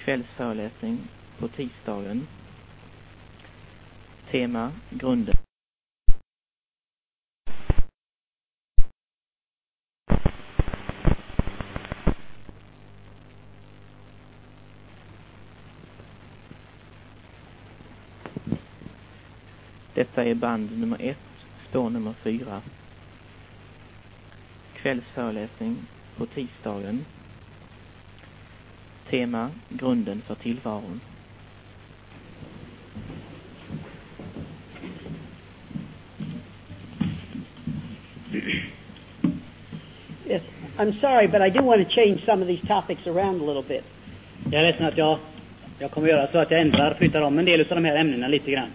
kvällsföreläsning på tisdagen. Tema Grunden. Detta är band nummer ett, spår nummer fyra. Kvällsföreläsning på tisdagen. Tema Grunden för tillvaron. Yes, I'm sorry, but I do want to change some of these topics around a little bit. Jag är ledsen att jag, jag kommer göra så att jag ändrar, flyttar om en del av de här ämnena lite grann.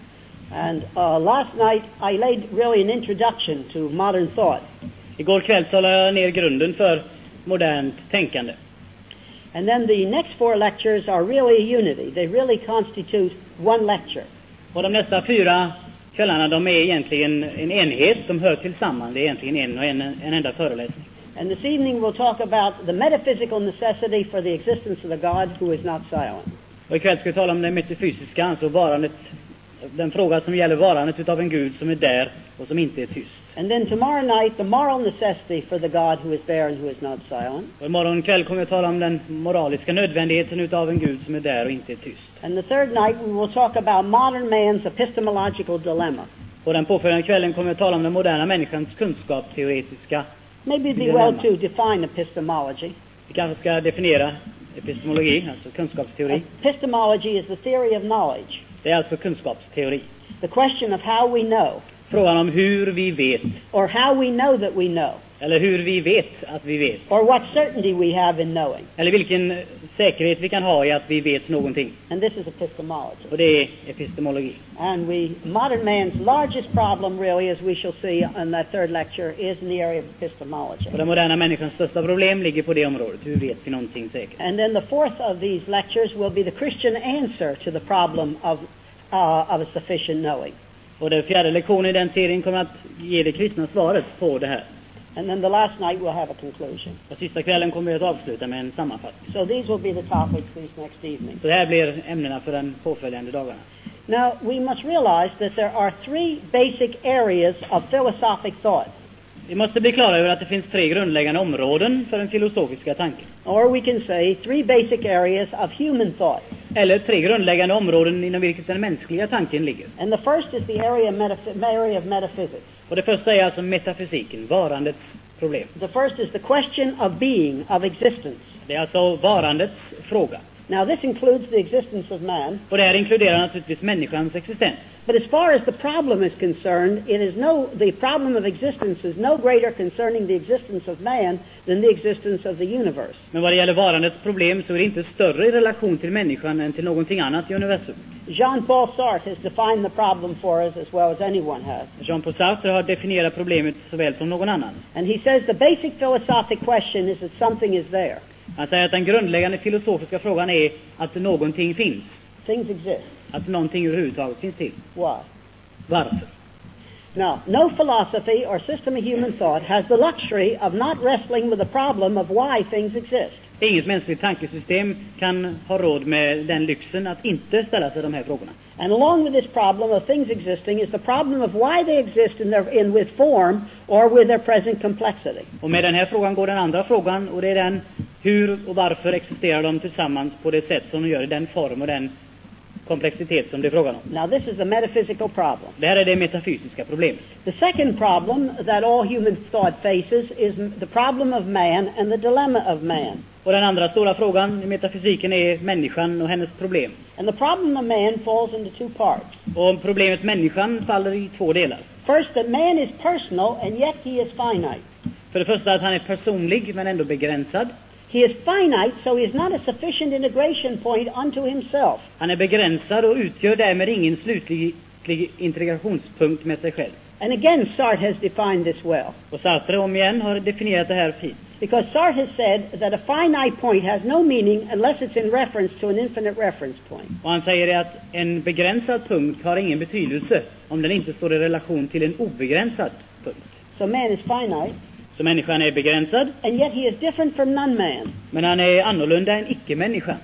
And uh, last night I laid really an introduction to modern thought. Igår kväll så la jag ner grunden för modernt tänkande. And then the next four lectures are really a unity. They really constitute one lecture. Och de nästa fyra kvällarna de är egentligen en enhet, de hör tillsammans. Det är egentligen en och en, en enda föreläsning. And this evening we'll talk about the metaphysical necessity for the existence of the God who is not silent. Och ikväll ska vi tala om det metafysiska, alltså varandet, den fråga som gäller varandet utav en Gud som är där och som inte är tyst. And then tomorrow night, the moral necessity for the God who is there and who is not silent. Och imorgon kväll kommer att tala om den moraliska nödvändigheten utav en Gud som är där och inte är tyst. And the third night, we will talk about modern man's epistemological dilemma. Och den påföljande kvällen kommer att tala om den moderna människans kunskapsteoretiska. Maybe it'd be well to define epistemology. Vi kanske ska definiera epistemologi, alltså kunskapsteori. Epistemology is the theory of knowledge, Det är alltså kunskapsteori. the question of how we know, Frågan om hur vi vet, or how we know that we know, eller hur vi vet att vi vet. or what certainty we have in knowing. Eller vilken säkerhet vi kan ha i att vi vet någonting. And this is epistemology. Och det är epistemologi. And we, modern man's largest problem, really, as we shall see in that third lecture, is in the area of epistemology. Och den moderna människans största problem ligger på det området. Hur vet vi någonting säkert? And then the fourth of these lectures will be the Christian answer to the problem of, uh, of a sufficient knowing. Och den fjärde lektionen i den serien kommer att ge det kristna svaret på det här. And then the last night we'll have a conclusion. Och sista kvällen kommer vi att avsluta med en sammanfattning. So these will be the topics these next evenings. Så det här blir ämnena för den påföljande dagarna. Now, we must realize that there are three basic areas of philosophic thought. Vi måste bli klara över att det finns tre grundläggande områden för den filosofiska tanken. Or we can say three basic areas of human thought. Eller tre grundläggande områden inom vilket den mänskliga tanken ligger. And the first is the area of, metaph- area of metaphysics. Och det första är alltså metafysiken, varandets problem. The first is the question of being, of existence. Det är alltså varandets fråga. Now, this includes the existence of man, Och det här inkluderar naturligtvis människans existens. but as far as the problem is concerned, it is no, the problem of existence is no greater concerning the existence of man than the existence of the universe. Men vad det gäller varandets problem så är det inte större i relation till människan än till någonting annat i universum. Jean-Paul Sartre has defined the problem for us as well as anyone has. Jean-Paul Sartre har definierat problemet såväl som någon annan. And he says the basic philosophic question is that something is there. Han säger att den grundläggande filosofiska frågan är att någonting finns. Things exist. Att någonting överhuvudtaget finns till. Why? Varför? Now, no philosophy or system of human thought has the luxury of not wrestling with the problem of why things exist. Inget mänskligt tankesystem kan ha råd med den lyxen att inte ställa sig de här frågorna. And along with this problem of things existing is the problem of why they exist in, their, in with form or with their present complexity. Och med den här frågan går den andra frågan och det är den hur och varför existerar de tillsammans på det sätt som de gör i den form och den komplexitet som det är frågan om. Now, this is the metaphysical problem. Det här är det metafysiska problemet. The second problem that all human thought faces is the problem of man and the dilemma of man. Och den andra stora frågan i metafysiken är människan och hennes problem. And the problem of man falls into two parts. Och problemet människan faller i två delar. First, that man is personal and yet he is finite. För det första att han är personlig men ändå begränsad. He is finite, so he is not a sufficient integration point unto himself. Han är begränsad och utgör därmed ingen slutlig integrationspunkt med sig själv. And again, Sartre has defined this well. Och Sartre om igen har definierat det här fint. Because Sartre has said that a finite point has no meaning unless it's in reference to an infinite reference point. Och han säger att en begränsad punkt har ingen betydelse om den inte står i relation till en obegränsad punkt. So man is finite, Så människan är begränsad, and yet he is different from non-man. men han är annorlunda än icke-människan.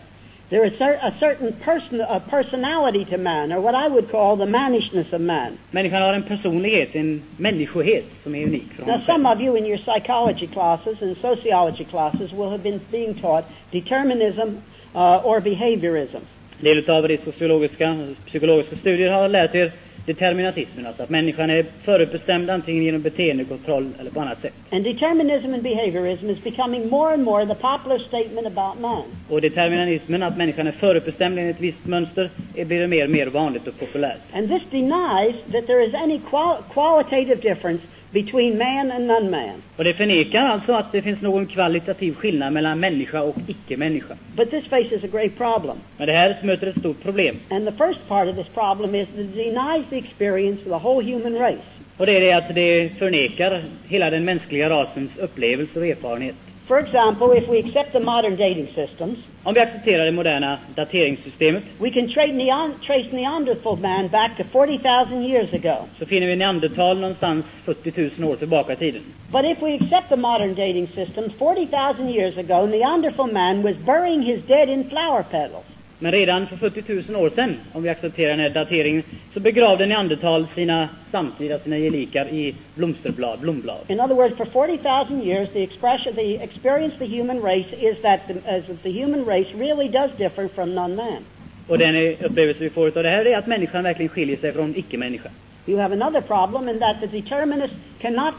There is a certain person, a personality to man, or what I would call the mannishness of man. Människan har en personlighet, en människohet som är unik för Now, some of you in your psychology classes and sociology classes will have been being taught determinism uh, or behaviorism. En del av er sociologiska psykologiska studier har lärt er determinatismen, alltså att människan är förutbestämd antingen genom beteendekontroll eller på annat sätt. And determinism and behaviorism is becoming more and more the popular statement about man. Och determinismen, att människan är förutbestämd enligt ett visst mönster, blir mer och mer vanligt och populärt. And this denies that there is any qual- qualitative difference between man and non-man. Och det förnekar alltså att det finns någon kvalitativ skillnad mellan människa och icke-människa. But this faces a great problem. Men det här möter ett stort problem. And the first part of this problem is that it denies the experience of the whole human race. Och det är det att det förnekar hela den mänskliga rasens upplevelse och erfarenhet. For example, if we accept the modern dating systems, Om vi accepterar det moderna dateringssystemet we can trade neon- trace Neanderthal man back to 40,000 years ago. så finner vi neandertal någonstans 40 000 år tillbaka i tiden. But if we accept the modern dating systems, 40,000 years ago, Neanderthal man was burying his dead in flower petals. Men redan för 40 000 år sedan, om vi accepterar den här dateringen, så begravde neandertal sina samtida, sina gelikar i blomsterblad, blomblad. In other words, for 40,000 years, the expression, the experience the human race is that the, as if the human race really does differ from non-man. Och den upplevelse vi får av det här är att människan verkligen skiljer sig från icke-människan. You have another problem in that the determinist cannot,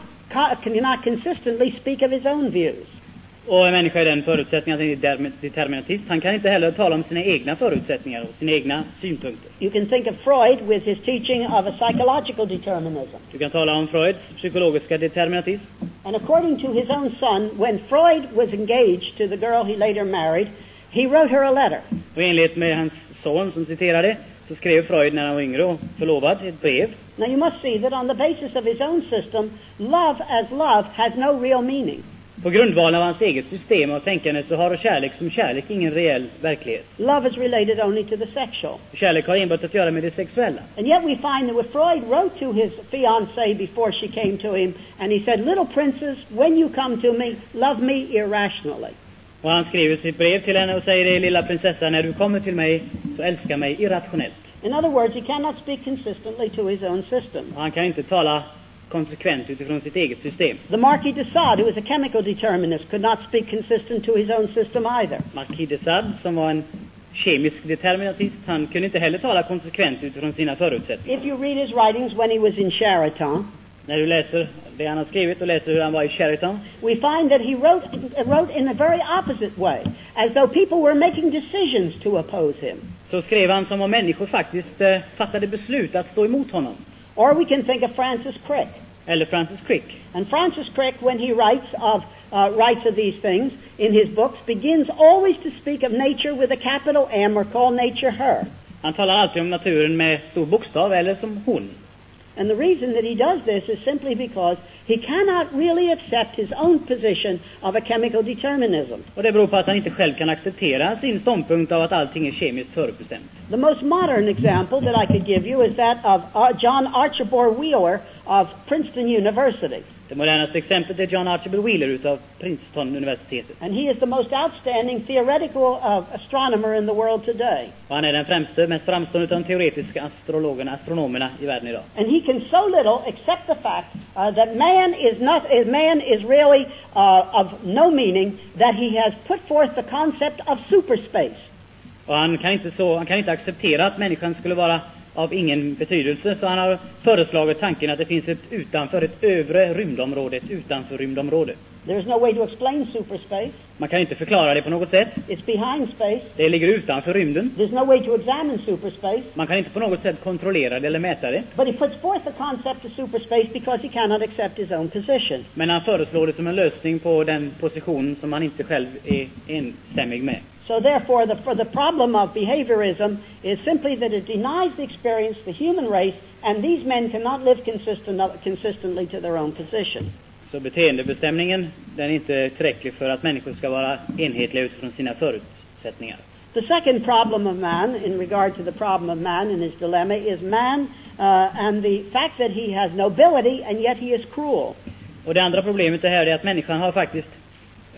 cannot consistently speak of his own views. Och en människa är den förutsättningen att han är determinatist. Han kan inte heller tala om sina egna förutsättningar och sina egna synpunkter. You can think of Freud with his teaching of a psychological determinism. Du kan tala om Freuds psykologiska determinatism. And according to his own son, when Freud was engaged to the girl he later married, he wrote her a letter. Och i enlighet med hans son som citerade så skrev Freud när han var yngre och förlovad ett brev. Now you must see that on the basis of his own system, love as love has no real meaning. På grundval av hans eget system av tänkande så har kärlek som kärlek ingen reell verklighet. Love is related only to the sexual. Kärlek har enbart att göra med det sexuella. And yet we find that when Freud wrote to his fiancée before she came to him, and he said, Little princess, when you come to me, love me irrationally. Och han skriver sitt brev till henne och säger det, lilla prinsessa, när du kommer till mig så älska mig irrationellt. In other words, he cannot speak consistently to his own system. Han kan inte tala konsekvent utifrån sitt eget system. The Marquis de Sade, who was a chemical determinist, could not speak consistent to his own system either. Marquis de Sade, som var en kemisk determinatist, han kunde inte heller tala konsekvent utifrån sina förutsättningar. If you read his writings when he was in Chariton, När du läser det han har skrivit och läser hur han var i Sheraton, we find that he wrote, wrote in a very opposite way, as though people were making decisions to oppose him. så skrev han som om människor faktiskt eh, fattade beslut att stå emot honom. Or we can think of Francis Crick. Eller Francis Crick. And Francis Crick, when he writes of uh, writes of these things in his books, begins always to speak of nature with a capital M or call nature her. Han talar alltid om naturen med stor bokstav eller som hon. And the reason that he does this is simply because he cannot really accept his own position of a chemical determinism. Och det beror på att han inte själv kan acceptera sin ståndpunkt av att allting är kemiskt förutbestämt. The most modern example that I could give you is that of uh, John Archibald Wheeler of Princeton University. Det modernaste exemplet är John Archibald Wheeler utav Princeton-universitetet. And he is the most outstanding theoretical uh, astronomer in the world today. Och han är den främste, mest framstående utav de teoretiska astrologerna, astronomerna i världen idag. And he can so little accept the fact uh, that man is not, man is really uh, of no meaning that he has put forth the concept of superspace. Och han kan inte så, han kan inte acceptera att människan skulle vara av ingen betydelse, så han har föreslagit tanken att det finns ett utanför, ett övre rymdområde, ett utanför rymdområde. There's no way to explain superspace. Man kan inte förklara det på något sätt. It's behind space. Det ligger utanför rymden. There's no way to examine superspace. Man kan inte på något sätt kontrollera det eller mäta det. But he puts forth the concept of superspace because he cannot accept his own position. Men han föreslår det som en lösning på den position som han inte själv är enstämmig med. So therefore, the, for the problem of behaviorism is simply that it denies the experience of the human race, and these men cannot live consistent, consistently to their own position. Så beteendebestämningen, den är inte tillräcklig för att människor ska vara enhetliga utifrån sina förutsättningar. The second problem of man, in regard to the problem of man and his dilemma, is man uh, and the fact that he has nobility and yet he is cruel. Och det andra problemet är här är att människan har faktiskt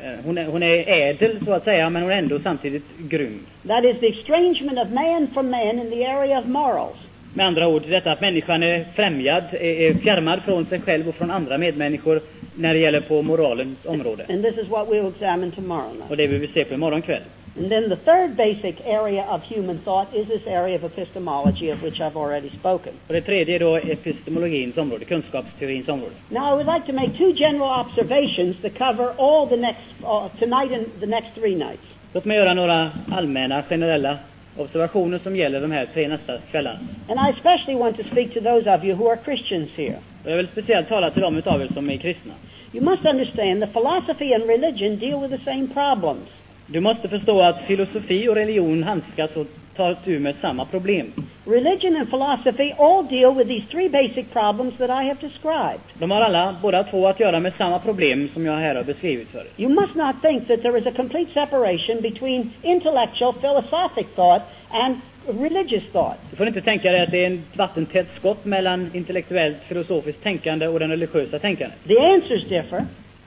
Eh, Hon är, hon är ädel så att säga, men hon är ändå samtidigt grym. That is the estrangement of man from man in the area of morals. Med andra ord, detta att människan är främjad, är, är fjärmad från sig själv och från andra medmänniskor när det gäller på moralens område. And this is what we'll examine tomorrow night. Och det vill vi se på imorgon kväll. And then the third basic area of human thought is this area of epistemology of which I've already spoken. Och det tredje är då epistemologins område, kunskapsteorins område. Now, I would like to make two general observations that cover all the next, uh, tonight and the next three nights. Låt mig göra några allmänna, generella observationer som gäller de här tre nästa kvällarna. And I especially want to speak to those of you who are Christians here. Och jag vill speciellt tala till de utav er som är kristna. You must understand that philosophy and religion deal with the same problems. Du måste förstå att filosofi och religion handskas och tar tur med samma problem. Religion and philosophy all deal with these three basic problems that I have described. De har alla, båda två, att göra med samma problem som jag här har beskrivit för er. You must not think that there is a complete separation between intellectual philosophic thought and religious thought. Du får inte tänka dig att det är ett vattentätt skott mellan intellektuellt filosofiskt tänkande och den religiösa tänkandet. The answers differ,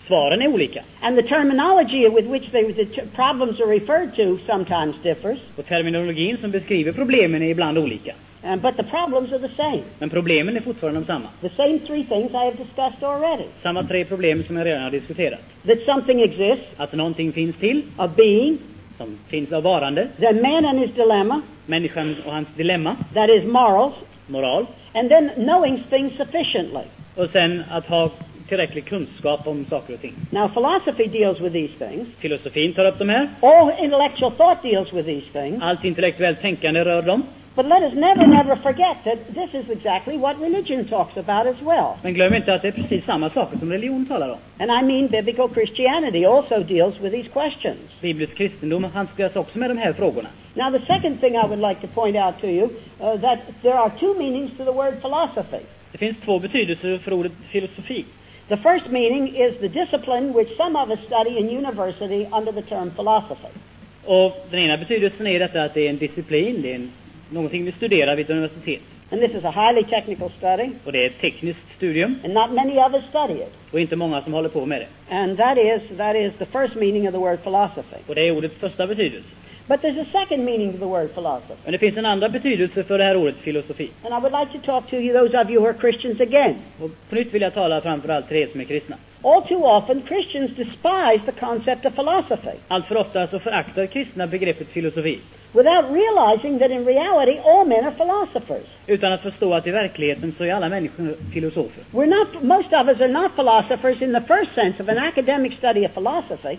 Svaren är olika. and the terminology with which they, the problems are referred to sometimes differs, Och terminologin som beskriver problemen är ibland olika. uh, but the problems are the same. Men problemen är fortfarande de samma. The same three things I have discussed already. Samma tre problem som jag redan har diskuterat. That something exists, Att någonting finns till, a being, som finns av varande, then man and his dilemma, människan och hans dilemma, that is morals, moral, and then knowing things sufficiently. och sen att ha tillräcklig kunskap om saker och ting. Now, philosophy deals with these things. Filosofin tar upp de här. All intellectual thought deals with these things. Allt intellektuellt tänkande rör dem. But let us never, never forget that this is exactly what religion talks about as well. Men glöm inte att det är precis samma saker som religion talar om. And I mean biblical Christianity also deals with these questions. Biblisk kristendom handskas också med de här frågorna. Now, the second thing I would like to point out to you, uh, that there are two meanings to the word philosophy. Det finns två betydelser för ordet filosofi. The first meaning is the discipline which some of us study in university under the term philosophy. Och den ena betydelsen är detta att det är en disciplin, det är en, någonting vi studerar vid ett universitet. And this is a highly technical study, Och det är ett tekniskt studium and not many of us study it. och inte många som håller på med det. And that is, that is the first meaning of the word philosophy. Och det är ordets första betydelse. But there's a second meaning to the word philosophy. Men det finns en andra betydelse för det här ordet filosofi. And I would like to talk to you, those of you who are Christians again. Och på nytt vill jag tala framför allt till er som är kristna. All too often, Christians despise the concept of philosophy Allt för ofta så föraktar kristna begreppet filosofi. without realizing that in reality all men are philosophers. Utan att förstå att i verkligheten så är alla människor filosofer. We're not, most of us are not philosophers in the first sense of an academic study of philosophy,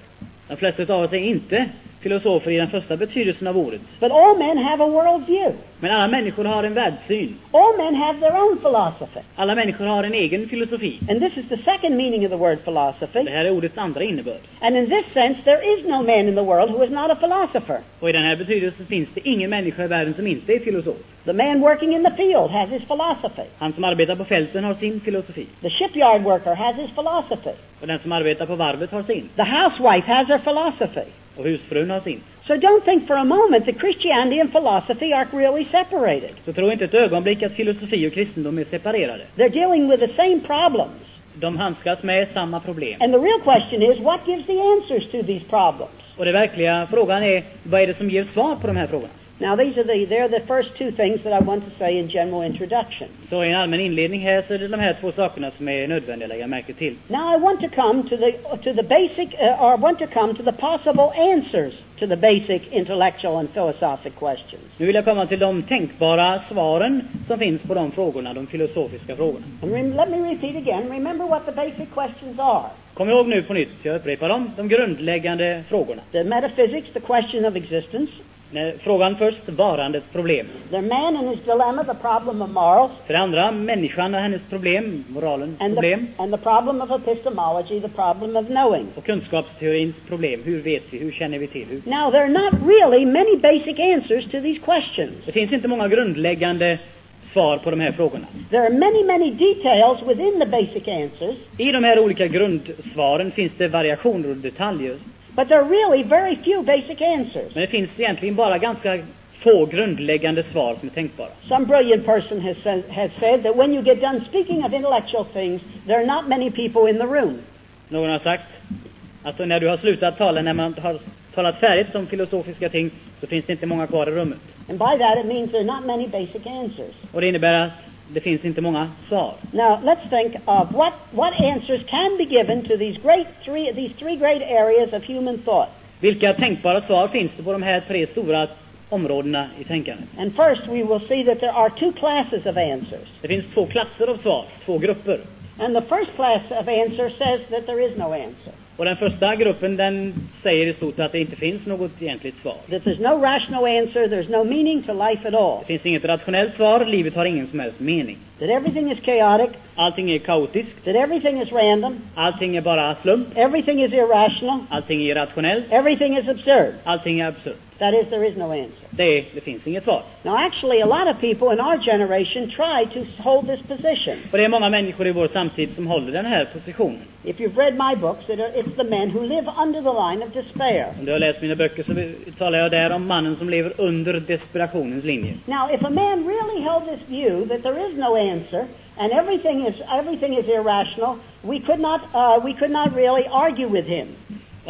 De flesta av oss är inte filosofer i den första betydelsen av ordet. but all men have a worldview. Men alla människor har en världssyn. All men have their own philosophy. Alla människor har en egen filosofi. And this is the second meaning of the word philosophy. Det här är ordets andra innebörd. And in this sense, there is no man in the world who is not a philosopher. Och i den här betydelsen finns det ingen människa i världen som inte är filosof. The man working in the field has his philosophy. Han som arbetar på fälten har sin filosofi. The shipyard worker has his philosophy. Och den som arbetar på varvet har sin. The housewife has her philosophy. Och husfrun har sin. So don't think for a moment that Christianity and philosophy are really separated. Så tro inte ett ögonblick att filosofi och kristendom är separerade. They're dealing with the same problems. De handskas med samma problem. And the real question is, what gives the answers to these problems? Och den verkliga frågan är, vad är det som ger svar på de här frågorna? Now, these are the, they're the first two things that I want to say in general introduction. Så i en allmän inledning här så är det de här två sakerna som är nödvändiga att lägga märke till. Now, I want to come to the, to the basic, uh, or I want to come to the possible answers to the basic intellectual and philosophic questions. Nu vill jag komma till de tänkbara svaren som finns på de frågorna, de filosofiska frågorna. And let me repeat again. Remember what the basic questions are. Kom ihåg nu på nytt, jag upprepar dem, de grundläggande frågorna. The metaphysics, the question of existence. Frågan först, varandets problem. The man and his dilemma, the problem of morals. För det andra, människan och hennes problem, moralens And the, problem. and the problem of epistemology, the problem of knowing. Och kunskapsteorins problem. Hur vet vi? Hur känner vi till? Hur? Now, there are not really many basic answers to these questions. Det finns inte många grundläggande svar på de här frågorna. There are many, many details within the basic answers, I de här olika grundsvaren finns det variationer och detaljer. But there are really very few basic answers. Men det finns egentligen bara ganska få grundläggande svar som är tänkbara. Some brilliant person has said, has said that when you get done speaking of intellectual things, there are not many people in the room. Någon har sagt Alltså när du har slutat tala, när man har talat färdigt om filosofiska ting, så finns det inte många kvar i rummet. And by that it means there are not many basic answers. Och det innebär att det finns inte många svar. Now let's think of what, what answers can be given to these great three, these three great areas of human thought. Vilka tänkbara svar finns det på de här tre stora områdena i tänkandet? And first we will see that there are two classes of answers. Det finns två klasser av svar, två grupper. And the first class of answer says that there is no answer. Och den första gruppen den säger i stort att det inte finns något egentligt svar. That there's no rational answer, there's no meaning to life at all. Det finns inget rationellt svar, livet har ingen som helst mening. That everything is chaotic, Allting är kaotiskt, that everything is random, allting är bara slump, everything is irrational, allting är irrationellt, everything is absurd. allting är absurt. That is, there is no answer. Det, det finns inget svar. Now, actually, a lot of people in our generation try to hold this position. Och det är många människor i vår samtid som håller den här positionen. If you've read my books, it are, it's the men who live under the line of despair. Om du har läst mina böcker så talar jag där om mannen som lever under desperationens linje. Now, if a man really held this view that there is no answer and everything is everything is irrational, we could not uh, we could not really argue with him.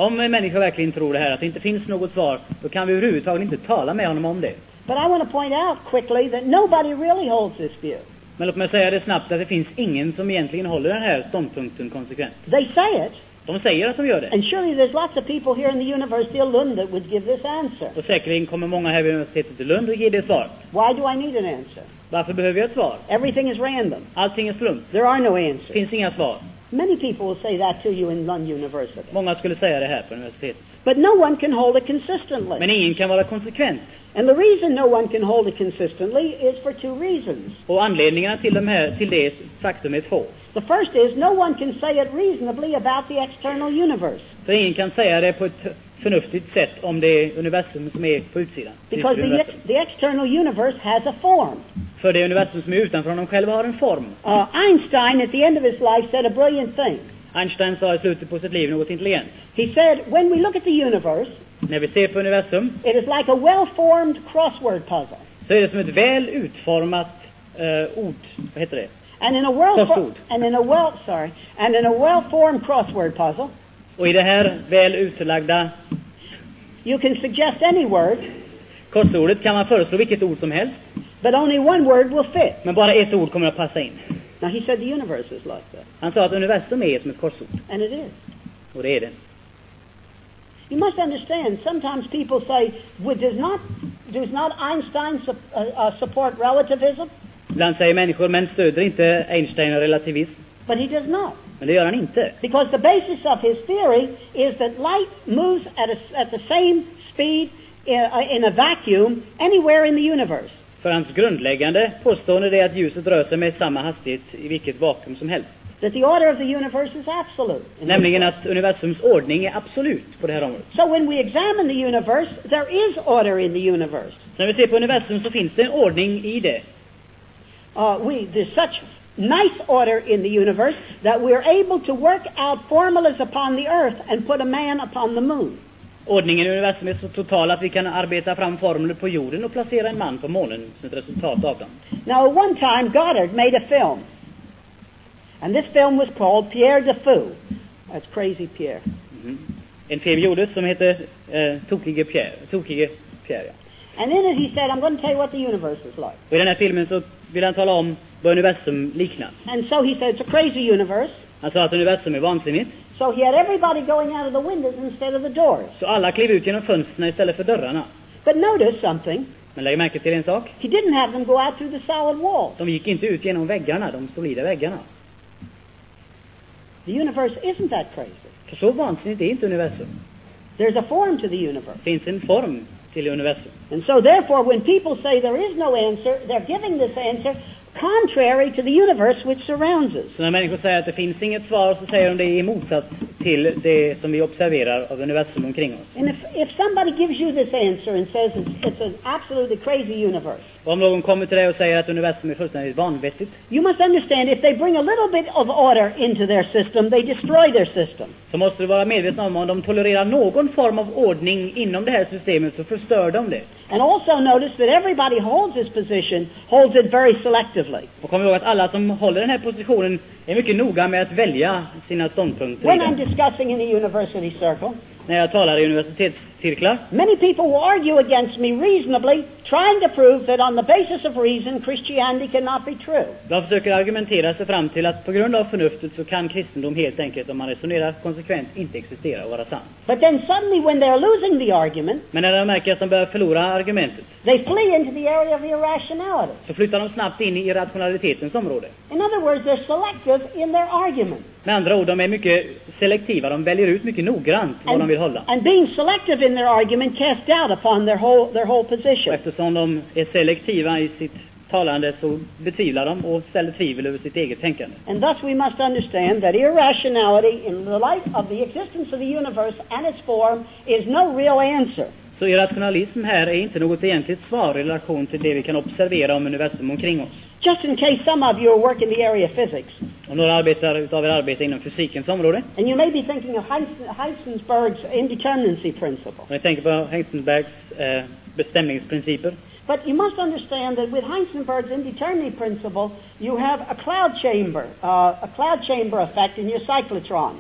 Om en människa verkligen tror det här, att det inte finns något svar, då kan vi överhuvudtaget inte tala med honom om det. But I want to point out quickly that nobody really holds this view. Men låt mig säga det snabbt att det finns ingen som egentligen håller den här ståndpunkten konsekvent. They say it, De säger att de gör det. and surely there's lots of people here in the University of Lund that would give this answer. Och säkerligen kommer många här vid universitetet i Lund och ge det svaret. Why do I need an answer? Varför behöver jag ett svar? Everything is random. Allting är slump. There are no Det answers. finns inga svar. Many people will say that to you in Lund University. Många skulle säga det här på universitetet. But no one can hold it consistently. Men ingen kan vara konsekvent. And the reason no one can hold it consistently is for two reasons. Och anledningarna till, de här, till det faktum är två. The first is no one can say it reasonably about the external universe För ingen kan säga det på ett förnuftigt sätt om det universum som är på utsidan. because the, ex- the external universe has a form. För det universum som är utanför honom själv har en form. Uh, Einstein, at the end of his life, said a brilliant thing. Einstein sa i slutet på sitt liv något intelligent. He said, when we look at the universe, När vi ser på universum it is like a well-formed crossword puzzle. så är det som ett väl utformat eh, ord, vad heter det? And in a well and in a well sorry, and in a well-formed crossword puzzle, Och i det här väl utlagda you can suggest any word, korsordet kan man föreslå vilket ord som helst, but only one word will fit. men bara ett ord kommer att passa in. Now he said the universe is like that, Han sa att universum är som ett korsord. and it is. Och det är det. You must understand. Sometimes people say, well, "Does not does not Einstein su- uh, uh, support relativism?" Ibland säger människor, men stöder inte Einstein relativism? But he does not, Men det gör han inte. because the basis of his theory is that light moves at a, at the same speed in, uh, in a vacuum anywhere in the universe. För hans grundläggande påstående är att ljuset rör sig med samma hastighet i vilket vakuum som helst. That the order of the universe is absolute. Nämligen att universums ordning är absolut på det här området. So when we examine the universe, there is order in the universe. Så när vi ser på universum så finns det en ordning i det. Uh, we, there's such nice order in the universe that we're able to work out formulas upon the earth and put a man upon the moon. Ordningen i universum är så total att vi kan arbeta fram formler på jorden och placera en man på månen som ett resultat av dem. Now, at one time, Goddard made a film. And this film was called Pierre de Fou. That's crazy Pierre. Mhm. En film gjordes som heter eh, Tokige Pierre. Tokige Pierre ja. And in it he said, I'm going to tell you what the universe is like. Och i den här filmen så vill han tala om universum liknar. And so he said, it's a crazy universe. Han sa att universum är vansinnigt. So he had everybody going out of the windows instead of the doors. Så alla klev ut genom fönstren istället för dörrarna. But notice something. Men lägg märke till en sak. He didn't have them go out through the solid walls. De gick inte ut genom väggarna, de solida väggarna. The universe isn't that crazy. För så vansinnigt är inte universum. There's a form to the universe. Finns en form till universum. And so therefore, when people say there is no answer, they're giving this answer contrary to the universe which surrounds us. Till det som vi observerar av universum omkring oss. And if, if somebody gives you this answer and says it's, it's an absolutely crazy universe, om någon kommer till dig och säger att universum är fullständigt vanvettigt you must understand if they bring a little bit of order into their system, they destroy their system. så måste du vara medveten om om de tolererar någon form av ordning inom det här systemet så förstör de det. And also notice that everybody holds this position, holds it very selectively. Och kom ihåg att alla som håller den här positionen är mycket noga med att välja sina ståndpunkter. When I'm discussing in a university circle, När jag talar i universitetscirklar many people will argue against me reasonably, trying to prove that on the basis of reason, Christianity cannot be true. De försöker argumentera sig fram till att på grund av förnuftet så kan kristendom helt enkelt, om man resonerar konsekvent, inte existera och vara sann. But then suddenly, when they're losing the argument, Men när de märker att de börjar förlora argumentet they flee into the area of irrationality. så flyttar de snabbt in i irrationalitetens område. In other words, they're selective in their argument. Med andra ord, de är mycket selektiva. De väljer ut mycket noggrant vad de vill hålla. and being selective in their argument cast doubt upon their whole, their whole Och position. eftersom de är selektiva i sitt talande så betvivlar de och ställer tvivel över sitt eget tänkande. And thus we must understand that irrationality in the light of the existence of the universe and its form is no real answer. Så irrationalism här är inte något egentligt svar i relation till det vi kan observera om universum omkring oss. Just in case some of you are working in the area of physics, Om några arbetar utav er arbetar inom fysikens område, and you may be thinking of Heisenberg's indeterminacy principle. och ni tänker på Heisenbergs eh, bestämningsprinciper, But you must understand that with Heisenberg's indeterminacy principle, you have a cloud chamber, uh, a cloud chamber effect in your cyclotron.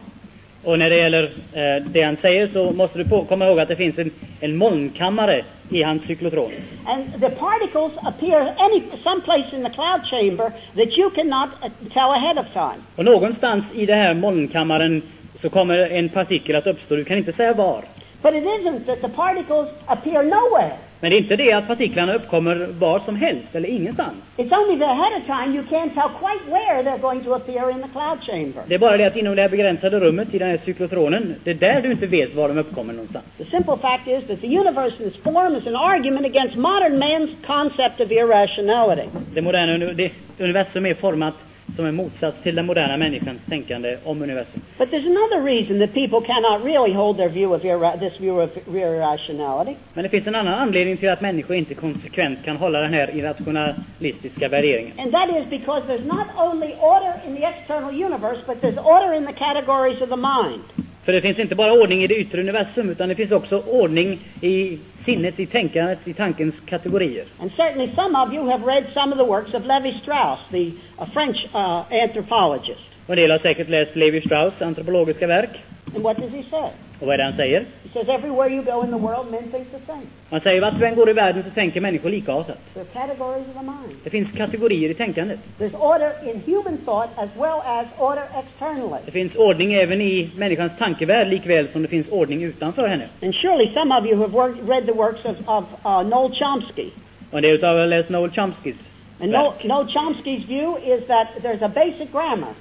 Och när det gäller eh, det han säger så måste du på, komma ihåg att det finns en, en molnkammare i hans cyklotron. And the particles appear any someplace in the cloud chamber that you cannot uh, tell ahead of time. Och någonstans i den här molnkammaren så kommer en partikel att uppstå. Du kan inte säga var. But it isn't that the particles appear nowhere. Men det är inte det att partiklarna uppkommer var som helst eller ingenstans. It's only that ahead of time you can't tell quite where they're going to appear in the cloud chamber. Det är bara det att inom det här begränsade rummet i den här cyklotronen, det är där du inte vet var de uppkommer någonstans. The simple fact is that the universe in its form is an argument against modern man's concept of irrationality. Det moderna det universum är format som en motsats till den moderna människans tänkande om universum. But there's another reason that people cannot really hold their view of this view of irrationality. Men det finns en annan anledning till att människor inte konsekvent kan hålla den här irrationalistiska värderingen. And that is because there's not only order in the external universe, but there's order in the categories of the mind. För det finns inte bara ordning i det yttre universum, utan det finns också ordning i sinnet, i tänkandet, i tankens kategorier. And certainly some of you have read some of the works of Levi Strauss, the French uh, anthropologist. Och en del har säkert läst Levi Strauss antropologiska verk. And what does he say? Och vad är det han säger? He says, everywhere you go in the world, men think the same. Han säger vart du än går i världen så tänker människor likartat. There are categories of the mind. Det finns kategorier i tänkandet. There's order in human thought as well as order externally. Det finns ordning även i människans tankevärld likväl som det finns ordning utanför henne. And surely some of you have worked, read the works of, of uh, Noel Chomsky. Och del utav läst Noel Chomskys And Noel. Noel Chomsky's view is that there's a basic grammar,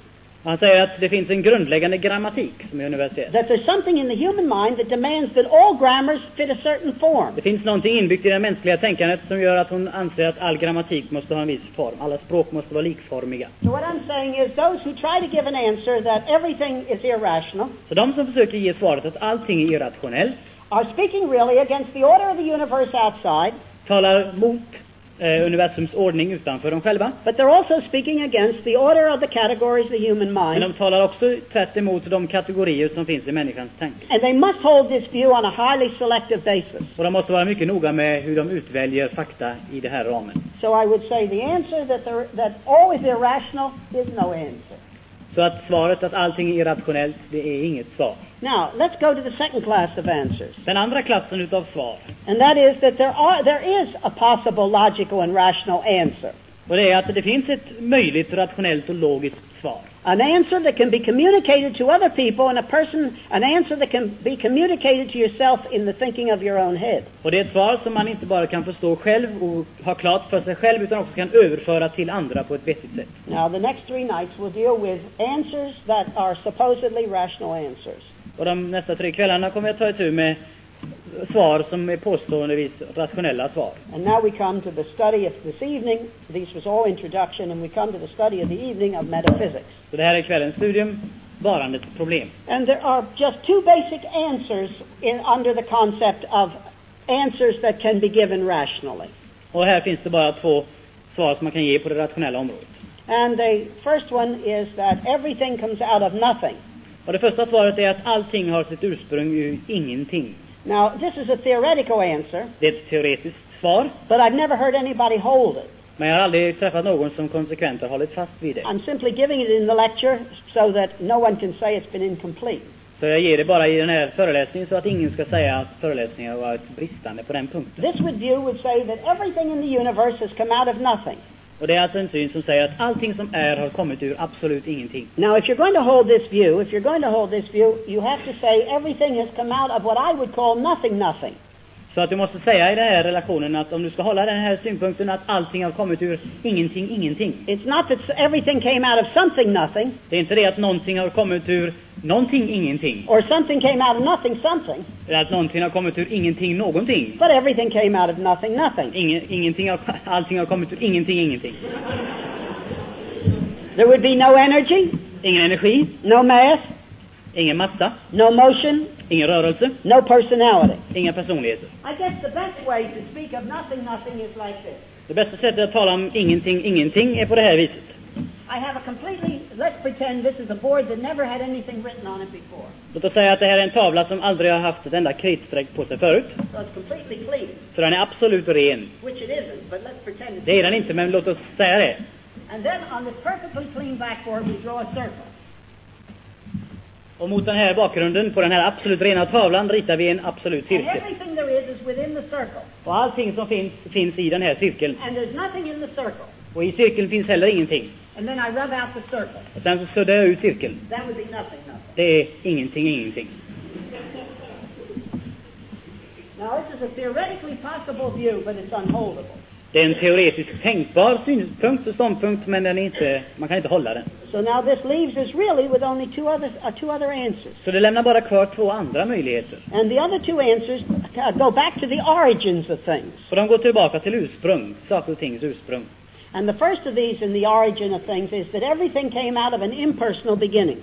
Han säger att det finns en grundläggande grammatik som är universell. that there's something in the human mind that demands that all grammars fit a certain form. Det finns någonting inbyggt i det mänskliga tänkandet som gör att hon anser att all grammatik måste ha en viss form. Alla språk måste vara likformiga. So what I'm saying is those who try to give an answer that everything is irrational Så de som försöker ge svaret att allting är irrationellt are speaking really against the order of the universe outside, talar mot eh, universums ordning utanför dem själva. but they're also speaking against the order of the categories of the human Men mind. de talar också tvärt emot de kategorier som finns i människans tanke. And they must hold this view on a highly selective basis. Och de måste vara mycket noga med hur de utväljer fakta i det här ramen. So I would say the answer that, there, that all is irrational is no answer. Så att svaret att allting är irrationellt, det är inget svar. Now, let's go to the second class of answers. Den andra klassen utav svar, And that is that there, are, there is a possible logical and rational answer. och det är att det finns ett möjligt rationellt och logiskt svar. An answer that can be communicated to other people and a person, an answer that can be communicated to yourself in the thinking of your own head. Och det är ett svar som man inte bara kan förstå själv och ha klart för sig själv, utan också kan överföra till andra på ett vettigt sätt. Now, the next three nights we'll deal with answers that are supposedly rational answers. Och de nästa tre kvällarna kommer jag ta itu med svar som är påståendevis rationella svar. And now we come to the study of this evening. This was all introduction, and we come to the study of the evening of metaphysics. Så det här är kvällens studium, varandets problem. And there are just two basic answers in, under the concept of answers that can be given rationally. Och här finns det bara två svar som man kan ge på det rationella området. And the first one is that everything comes out of nothing. Och det första svaret är att allting har sitt ursprung ur ingenting. Now, this is a theoretical answer, Det är ett teoretiskt svar, but I've never heard anybody hold it. Men jag har aldrig träffat någon som konsekvent har hållit fast vid det. I'm simply giving it in the lecture so that no one can say it's been incomplete. Så jag ger det bara i den här föreläsningen så att ingen ska säga att föreläsningen har varit bristande på den punkten. This would view would say that everything in the universe has come out of nothing. Och det är alltså en syn som säger att allting som är har kommit ur absolut ingenting. Now, if you're going to hold this view, if you're going to hold this view, you have to say everything has come out of what I would call nothing, nothing. Så att du måste säga i den här relationen att om du ska hålla den här synpunkten att allting har kommit ur ingenting, ingenting. It's not that everything came out of something, nothing, Det är inte det att någonting har kommit ur någonting, ingenting. or something came out of nothing, something, Eller att någonting har kommit ur ingenting, någonting. but everything came out of nothing, nothing. Ingen, ingenting har, allting har kommit ur ingenting, ingenting. There would be no energy, Ingen energi, no mass, ingen massa, no motion, ingen rörelse, no personality. inga personligheter. I guess the best way to speak of nothing, nothing is like this. Det bästa sättet att tala om ingenting, ingenting är på det här viset. I have a completely, let's pretend this is a board that never had anything written on it before. Låt oss säga att det här är en tavla som aldrig har haft ett enda kritstreck på sig förut. So it's completely clean, Så den är absolut ren. which it isn't, but let's pretend it's Det är den inte, men låt oss säga det. And then on this perfectly clean backboard, we draw a circle. Och mot den här bakgrunden, på den här absolut rena tavlan, ritar vi en absolut cirkel. Och allting som finns, finns i den här cirkeln. And there's nothing in the circle. Och i cirkeln finns heller ingenting. And then I rub out the circle. Och sen så suddar jag ut cirkeln. That would be nothing, nothing. Det är ingenting, ingenting. Now, this is a theoretically possible view, but it's unholdable. Det är en teoretiskt tänkbar synpunkt och ståndpunkt, men den är inte, man kan inte hålla den. So now this leaves us really with only two other, uh, two other answers. Så det lämnar bara kvar två andra möjligheter. And the other two answers uh, go back to the origins of things. Och de går tillbaka till ursprung, saker och tings ursprung. And the first of these in the origin of things is that everything came out of an impersonal beginning.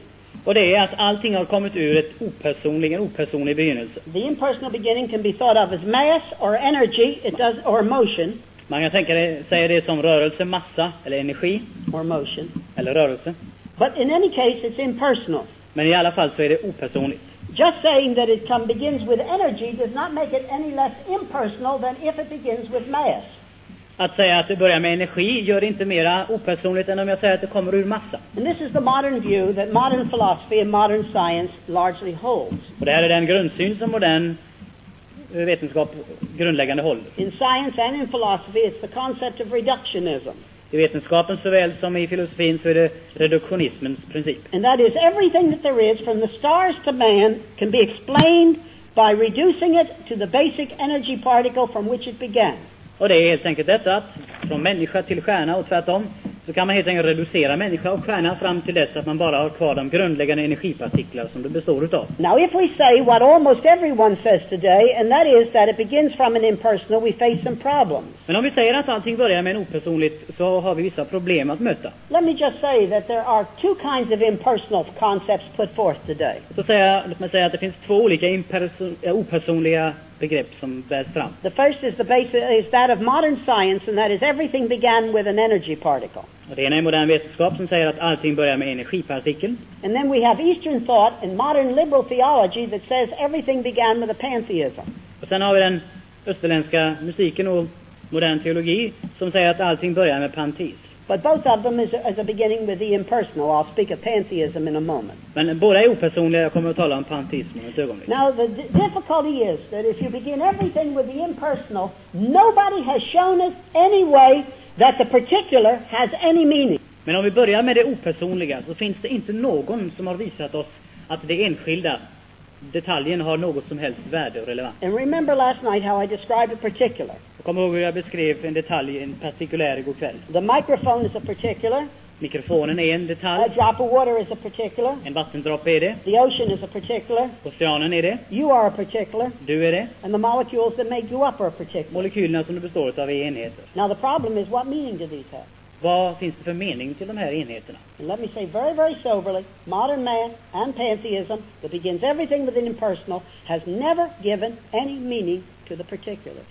Och det är att allting har kommit ur ett opersonlig, en opersonlig begynnelse. The impersonal beginning can be thought of as mass or energy, it does, or motion, Man kan tänka det, säga det som rörelse, massa eller energi or motion. eller rörelse. But in any case, it's impersonal. Men i alla fall så är det opersonligt. Just saying that it come, begins with energy does not make it any less impersonal than if it begins with mass. Att säga att det börjar med energi gör det inte mera opersonligt än om jag säger att det kommer ur massa. And this is the modern view that modern philosophy and modern science largely holds. Och det här är den grundsyn som modern vetenskap grundläggande håller. In science and in philosophy, it's the concept of reductionism. I vetenskapen såväl som i filosofin så är det reduktionismens princip. And that is everything that there is, from the stars to man, can be explained by reducing it to the basic energy particle from which it began. Och det är helt enkelt detta att från människa till stjärna och tvärtom så kan man helt enkelt reducera människa och stjärna fram till dess att man bara har kvar de grundläggande energipartiklar som det består utav. Now, if we say what almost everyone says today, and that is that it begins from an impersonal, we face some problems. Men om vi säger att allting börjar med en opersonligt så har vi vissa problem att möta. Let me just say that there are two kinds of impersonal concepts put forth today. Så säga, låt mig säga att det finns två olika imperson, opersonliga begrepp som bärs fram. The first is the basic is that of modern science, and that is everything began with an energy particle. Och det ena är modern vetenskap som säger att allting börjar med energipartikeln. And then we have Eastern thought and modern liberal theology that says everything began with a pantheism. Och sen har vi den österländska musiken och modern teologi som säger att allting börjar med panteism. But both of them is a, is a beginning with the impersonal. I'll speak of pantheism in a moment. Men båda är opersonliga, jag kommer att tala om panteism om ett ögonblick. Now, the difficulty is that if you begin everything with the impersonal, nobody has shown us any way that the particular has any meaning. Men om vi börjar med det opersonliga så finns det inte någon som har visat oss att det enskilda, detaljen, har något som helst värde och relevans. And remember last night how I described a particular. Jag kommer ihåg hur jag beskrev en detalj, en partikulär igår kväll. The microphone is a particular. Mikrofonen är en detalj. A drop of water is a particular. en vattendroppe är det, The ocean is a particular. oceanen är det, You are a particular. du är det, And the molecules that make you up are a particular. molekylerna som det består av är enheter. Now, the problem is what meaning do these have? Vad finns det för mening till de här enheterna? And let me say very, very soberly, modern man and pantheism that begins everything with an impersonal has never given any meaning to the particulars.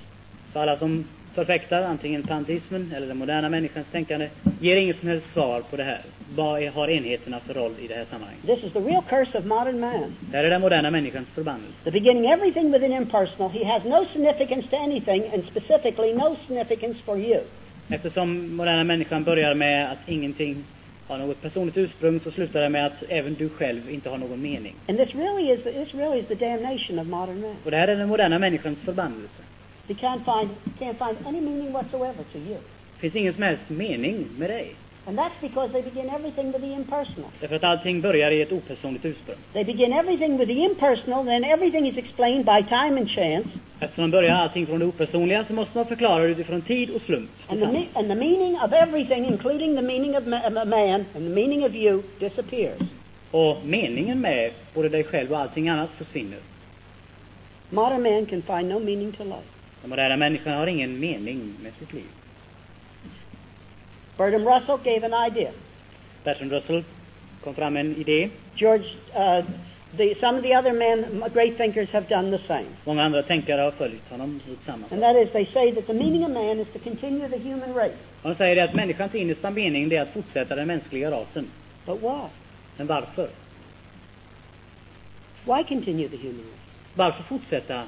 För alla som förfäktar antingen panteismen eller den moderna människans tänkande ger inget som helst svar på det här. Vad är, har enheterna för roll i det här sammanhanget? This is the real curse of modern man. Det här är den moderna människans förbannelse. The beginning everything with an impersonal, he has no significance to anything, and specifically no significance for you. Eftersom moderna människan börjar med att ingenting har något personligt ursprung så slutar det med att även du själv inte har någon mening. And this really is the, this really is the damnation of modern man. Och det här är den moderna människans förbannelse. You can't find can't find any meaning whatsoever to you. Det finns ingen som helst mening med dig. And that's because they begin everything with the impersonal. Därför att allting börjar i ett opersonligt ursprung. They begin everything with the impersonal, then everything is explained by time and chance. Eftersom man börjar allting från det opersonliga så måste man förklara det utifrån tid och slump. And the, me- and the meaning of everything, including the meaning of, ma- man and the meaning of you, disappears. Och meningen med både dig själv och allting annat försvinner. Modern man can find no meaning to life. Den moderna människan har ingen mening med sitt liv. Bertram Russell gave an idea. Bertrand Russell kom fram med en idé. George, uh, the, some of the other men, great thinkers, have done the same. Många andra tänkare har följt honom samma And that is, they say that the meaning of man is to continue the human race. De säger att människans innersta mening är att fortsätta den mänskliga rasen. But why? Men varför? Why continue the human race? Varför fortsätta?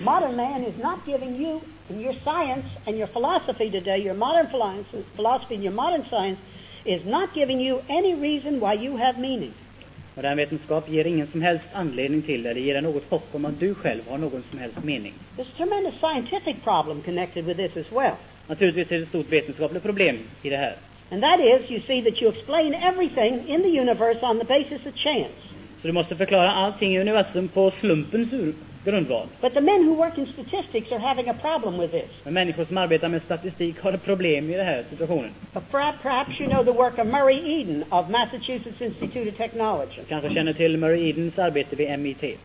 Modern man is not giving you, in your science and your philosophy today, your modern philosophy, philosophy and your modern science, is not giving you any reason why you have meaning. Modern vetenskap ger ingen som helst anledning till. Det ger dig något hopp om att du själv har någon som helst mening. There's a tremendous scientific problem connected with this as well. Naturligtvis är det ett stort vetenskapligt problem i det här. And that is, you see that you explain everything in the universe on the basis of chance. Så du måste förklara allting i universum på slumpens ur- grundval. But the men who work in statistics are having a problem with this. Men människor som arbetar med statistik har ett problem i den här situationen. But perhaps, you know the work of Murray Eden of Massachusetts Institute of Technology. Kanske känner till Murray Edens arbete vid MIT.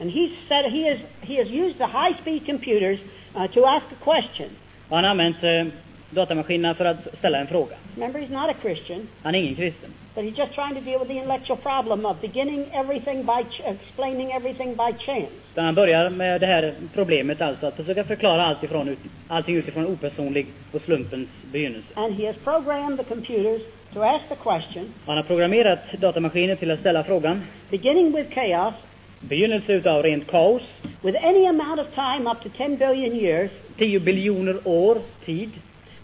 And he said he has, he has used the high-speed computers uh, to ask a question. Och han har använt eh, datamaskinerna för att ställa en fråga. Remember, he's not a Christian, Han är ingen kristen. But he's just trying to deal with the intellectual problem of beginning everything by ch- explaining everything by chance. Utan han börjar med det här problemet alltså att försöka förklara allt ifrån, ut, allting utifrån opersonlig och slumpens begynnelse. And he has programmed the computers to ask the question, han har programmerat datamaskiner till att ställa frågan, beginning with chaos, begynnelse utav rent kaos, with any amount of time up to 10 billion years, 10 biljoner år tid,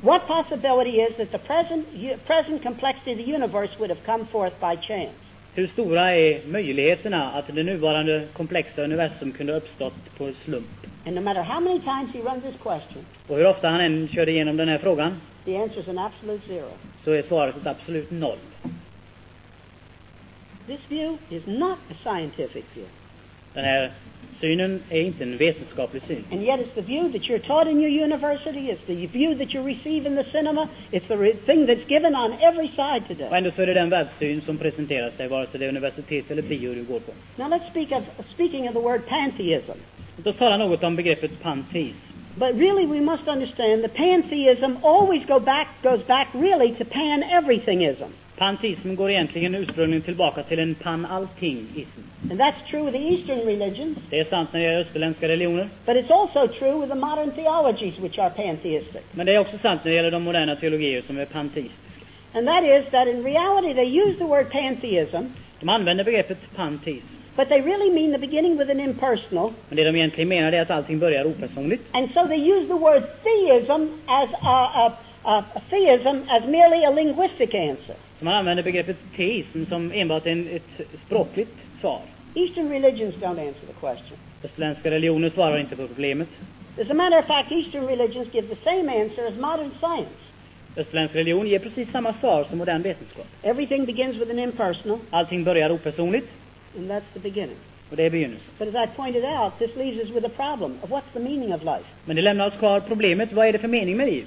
what possibility is that the present, present complexity of the universe would have come forth by chance? hur stora är möjligheterna att det nuvarande komplexa universum kunde uppstått på slump? And no matter how many times he runs this question, Och hur ofta han än körde igenom den här frågan the answer is an absolute zero. så är svaret ett absolut noll. This view is not a scientific view. Den här synen är inte en vetenskaplig syn. And yet it's the view that you're taught in your university, it's the view that you receive in the cinema, it's the thing that's given on every side Och today. ändå så är det den världssyn som presenterar sig vare sig det är universitet eller bio du går på. Now let's speak of, speaking of the word pantheism. Låt oss tala något om begreppet panteism. But really we must understand that pantheism always go back, goes back really to pan-everythingism. Panteism går egentligen ursprungligen tillbaka till en pan-allting-ism. And that's true with the Eastern religions, Det är sant när det gäller österländska religioner, but it's also true with the modern theologies which are pantheistic. men det är också sant när det gäller de moderna teologier som är panteistiska. And that is that in reality they use the word pantheism, De använder begreppet panteism, but they really mean the beginning with an impersonal, men det de egentligen menar är att allting börjar opersonligt. and so they use the word theism as a, a, a theism as merely a linguistic answer. Man använder begreppet teism som enbart en, ett språkligt svar. Eastern religions don't answer the question. Österländska religioner svarar inte på problemet. As a matter of fact, Eastern religions give the same answer as modern science. Österländsk religion ger precis samma svar som modern vetenskap. Everything begins with an impersonal, Allting börjar opersonligt, and that's the beginning. och det är begynnelsen. But as I pointed out, this leaves us with a problem of what's the meaning of life. Men det lämnar oss kvar problemet, vad är det för mening med liv?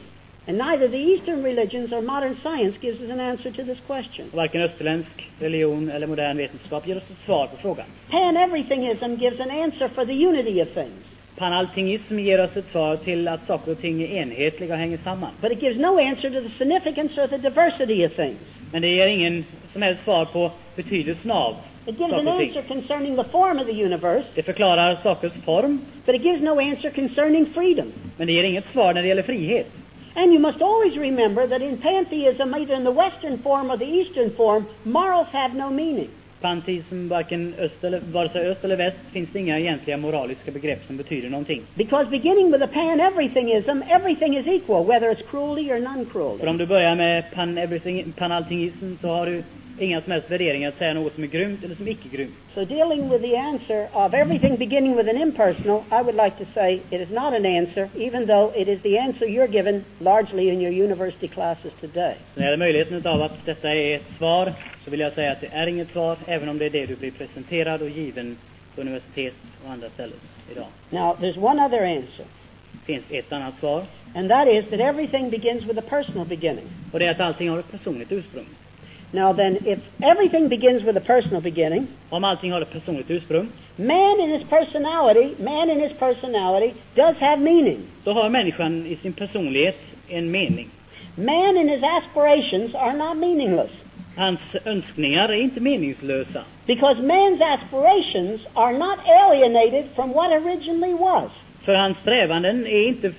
And neither the Eastern religions or modern science gives us an answer to this question. Varken österländsk religion eller modern vetenskap ger oss ett svar på frågan. Pan-everythingism gives an answer for the unity of things, Panalltingism ger oss ett svar till att saker och ting är enhetliga och hänger samman. but it gives no answer to the significance or the diversity of things. Men det ger ingen som helst svar på betydelsen av It gives an answer concerning the form of the universe, Det förklarar sakers form, but it gives no answer concerning freedom. men det ger inget svar när det gäller frihet. And you must always remember that in pantheism, either in the Western form or the Eastern form, morals have no meaning. panteism, varken öst eller, vare sig öst eller väst, finns det inga egentliga moraliska begrepp som betyder någonting. Because beginning with a pan everythingism, everything is equal, whether it's cruelty or För non-cruelty. om du börjar med pan everything, pan-alltingism så har du inga som helst värderingar att säga något som är grymt eller som icke grymt. So dealing with the answer of everything beginning with an impersonal, I would like to say it is not an answer, even though it is the answer you're given largely in your university classes today. När det gäller möjligheten av att detta är ett svar så vill jag säga att det är inget svar, även om det är det du blir presenterad och given på universitet och andra ställen idag. Now, there's one other answer, finns ett annat svar, and that is that everything begins with a personal beginning. och det är att allting har ett personligt ursprung. Now then, if everything begins with a personal beginning, Om allting har ett personligt ursprung, man in his personality, man in his personality does have meaning. då har människan i sin personlighet en mening. Man in his aspirations are not meaningless Hans önskningar är inte meningslösa. because man's aspirations are not alienated from what originally was. För hans strävanden är inte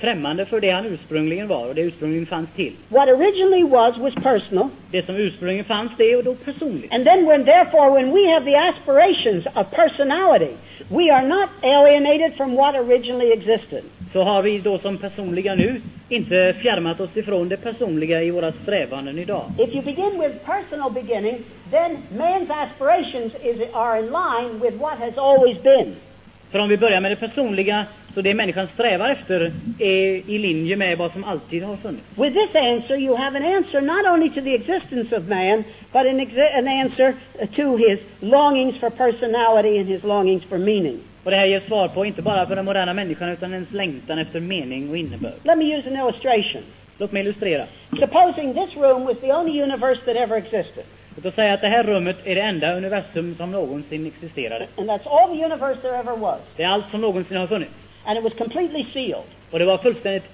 främmande för det han ursprungligen var och det ursprungligen fanns till. What originally was was personal, Det som ursprungligen fanns, det är då personligt. and then when therefore when we have the aspirations of personality, we are not alienated from what originally existed. Så har vi då som personliga nu inte fjärmat oss ifrån det personliga i våra strävanden idag. If you begin with personal beginning, then man's aspirations is, are in line with what has always been. För om vi börjar med det personliga, så det människan strävar efter är i linje med vad som alltid har funnits. With this answer, you have an answer not only to the existence of man, but an, an answer to his longings for personality and his longings for meaning. Och det här ger svar på inte bara för den moderna människan utan ens längtan efter mening och innebörd. Let me use an illustration. Låt mig illustrera. Supposing this room was the only universe that ever existed, Låt oss säga att det här rummet är det enda universum som någonsin existerade. and that's all the universe there ever was, Det är allt som någonsin har funnits. And it was completely sealed, Och det var fullständigt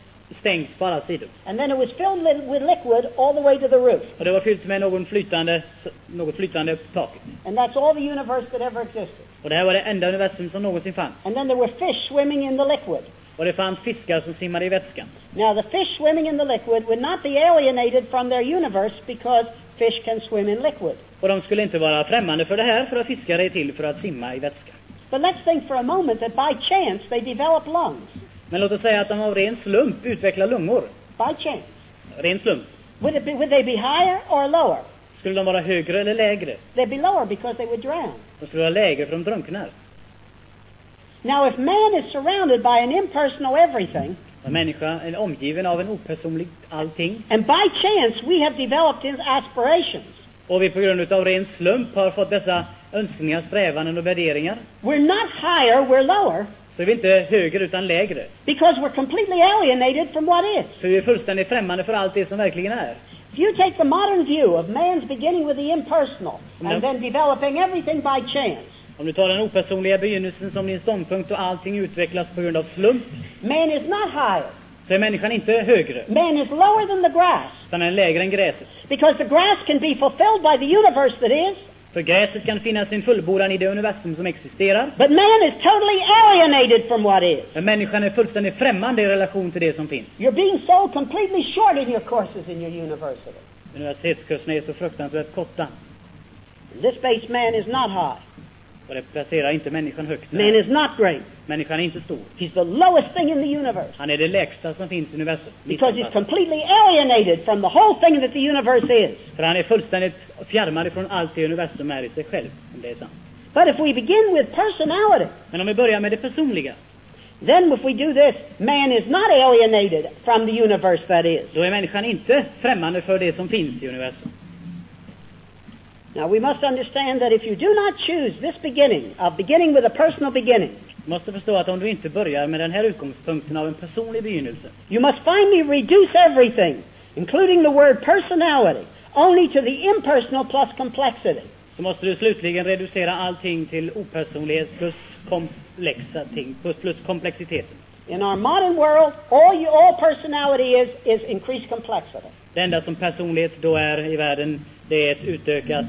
stängt på alla sidor. and then it was filled with liquid all the way to the roof, Och det var fyllt med någon flytande, något flytande på taket. and that's all the universe that ever existed. Och det här var det enda universum som någonsin fanns. And then there were fish swimming in the liquid. Och det fanns fiskar som simmade i vätskan. Now, the fish swimming in the liquid would not be alienated from their universe because fish can swim in liquid. Och de skulle inte vara främmande för det här, för att fiskar är till för att simma i vätska. But let's think for a moment that by chance they develop lungs. Men låt oss säga att de av ren slump utvecklar lungor. By chance. Ren slump. Would, it be, would they be higher or lower? Skulle de vara högre eller lägre? They'd be lower because they would drown. De skulle vara lägre för de drunknar. Now, if man is surrounded by an impersonal everything, En människa är omgiven av en opersonlig allting. and by chance we have developed his aspirations, Och vi på grund av ren slump har fått dessa önskningar, strävanden och värderingar. we're not higher, we're lower, Så är vi inte högre utan lägre. because we're completely alienated from what is. För vi är fullständigt främmande för allt det som verkligen är. If you take the modern view of man's beginning with the impersonal and then developing everything by chance, Om du tar den opersonliga begynnelsen som din ståndpunkt och allting utvecklas på grund av slump, man is not higher. så är människan inte högre, Man is lower than the grass utan den är lägre än gräset. because the grass can be fulfilled by the universe that is, För gräset kan finna sin fullbordan i det universum som existerar, but man is totally alienated from what is. men människan är fullständigt främmande i relation till det som finns. You're being so completely short in your courses in your university. Universitetskurserna är så fruktansvärt korta, this space, man is not high. Och det placerar inte människan högt. Man is not great. Människan är inte stor. He's the lowest thing in the universe Han är det lägsta som finns i universum. because he's completely alienated from the whole thing that the universe is. För han är fullständigt fjärmad ifrån allt det universum är i sig själv, om det är sant. But if we begin with personality, Men om vi börjar med det personliga, then if we do this, man is not alienated from the universe that is. då är människan inte främmande för det som finns i universum. Now we must understand that if you do not choose this beginning, of beginning with a personal beginning, måste förstå att om du inte börjar med den här utgångspunkten av en personlig begynnelse, you must finally reduce everything, including the word personality, only to the impersonal plus complexity. så måste du slutligen reducera allting till opersonlighet plus komplexa ting, plus, plus komplexiteten. In our modern world, all, you, all personality is, is increased complexity. Det enda som personlighet då är i världen, det är ett utökat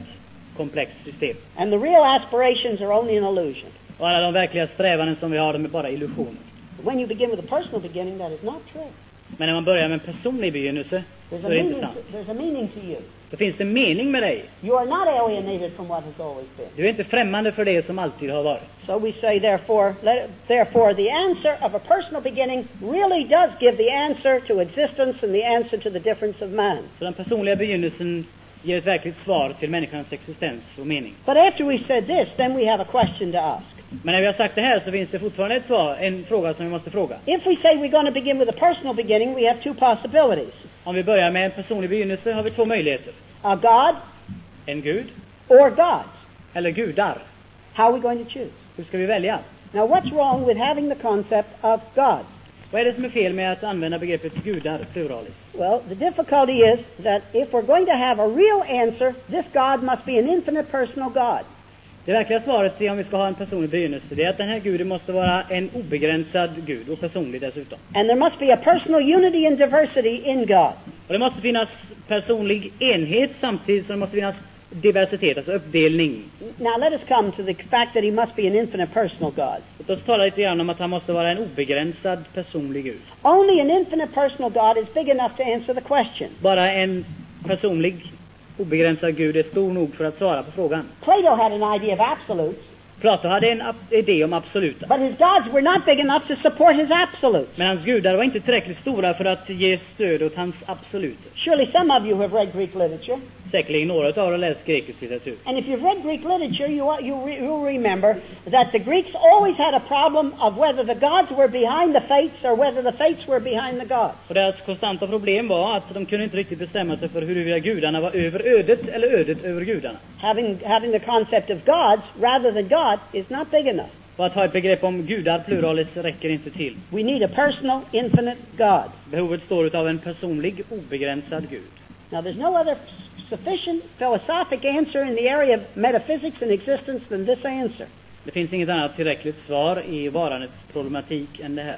komplext system. And the real aspirations are only an illusion. Och alla de verkliga strävanden som vi har, de är bara illusioner. But when you begin with a personal beginning, that is not true. Men när man börjar med en personlig begynnelse, så är det inte sant. There's a meaning to you. Då finns det mening med dig. You are not alienated from what has always been. Du är inte främmande för det som alltid har varit. So we say, therefore, let, therefore, the answer of a personal beginning really does give the answer to existence and the answer to the difference of man. Så den personliga begynnelsen ger ett verkligt svar till människans existens och mening. But after we said this, then we have a question to ask. Men när vi har sagt det här så finns det fortfarande ett svar, en fråga som vi måste fråga. If we say we're going to begin with a personal beginning, we have two possibilities Om vi börjar med en personlig begynnelse har vi två möjligheter. a God En gud or gods. eller gudar. How are we going to choose? Hur ska vi välja? Now, what's wrong with having the concept of God? Vad är det som är fel med att använda begreppet gudar pluralis? Well, the difficulty is that if we're going to have a real answer, this God must be an infinite personal God. Det verkliga svaret är om vi ska ha en personlig begynnelse, det är att den här guden måste vara en obegränsad gud och personlig dessutom. And there must be a personal unity and diversity in God. Och det måste finnas personlig enhet samtidigt som det måste finnas diversitet, alltså uppdelning. Now, let us come to the fact that he must be an infinite personal God. Låt oss tala lite grann om att han måste vara en obegränsad personlig gud. Only an infinite personal God is big enough to answer the question. Bara en personlig, obegränsad gud är stor nog för att svara på frågan. Plato had an idea of absolutes, Plato hade en idé om absoluta. but his gods were not big enough to support his absolutes. Men hans gudar var inte tillräckligt stora för att ge stöd åt hans absoluter. Surely some of you have read Greek literature. Säkerligen några av er har läst grekisk litteratur. And if you've read Greek literature, you, you, re, you'll remember that the Greeks always had a problem of whether the gods were behind the fates or whether the fates were behind the gods. Och deras konstanta problem var att de kunde inte riktigt bestämma sig för huruvida gudarna var över ödet eller ödet över gudarna. Having, having the concept of gods rather than God is not big enough. Och att ha ett begrepp om gudar pluralis räcker inte till. We need a personal, infinite God. Behovet står utav en personlig, obegränsad gud. Now, there's no other sufficient philosophic answer in the area of metaphysics and existence than this answer. Det finns inget annat tillräckligt svar i varandets problematik än det här.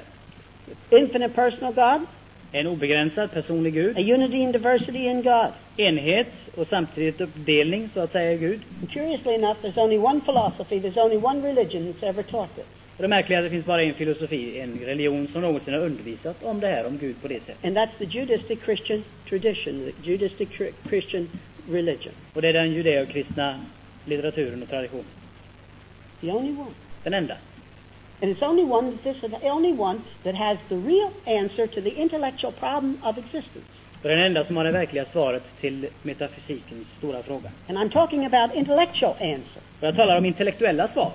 Infinite personal God, En obegränsad personlig gud, a unity and diversity in God. enhet och samtidigt uppdelning, så att säga, i Gud. And curiously enough, there's only one philosophy, there's only one religion that's ever taught this. Och det märkliga är att det finns bara en filosofi, en religion som någonsin har undervisat om det här, om Gud på det sättet. And that's the Judaistic Christian tradition, the Judaistic Chri- Christian religion. Och det är den judeo-kristna litteraturen och traditionen. The only one. Den enda. And it's only one that this the only one that has the real answer to the intellectual problem of existence. Och den enda som har det verkliga svaret till metafysikens stora fråga. And I'm talking about intellectual answer. Och jag talar om intellektuella svar.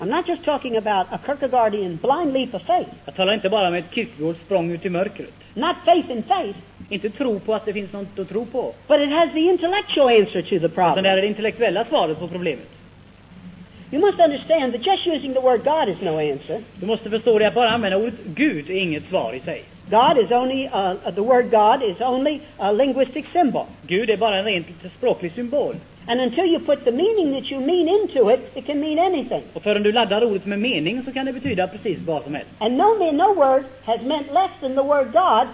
I'm not just talking about a Kierkegaardian blind leap of faith. Jag talar inte bara om ett Kierkegaard språng ut i mörkret. Not faith in faith, Inte tro på att det finns något att tro på. but it has the intellectual answer to the Utan problem. det är det intellektuella svaret på problemet. You must understand that just using the word God is no answer. Du måste förstå det att bara använda ordet Gud är inget svar i sig. God is only, uh, the word God is only a linguistic symbol. Gud är bara en rent språklig symbol. And until you put the meaning that you mean into it, it can mean anything. Och förrän du laddar ordet med mening så kan det betyda precis vad som helst. And no, no word has meant less than the word God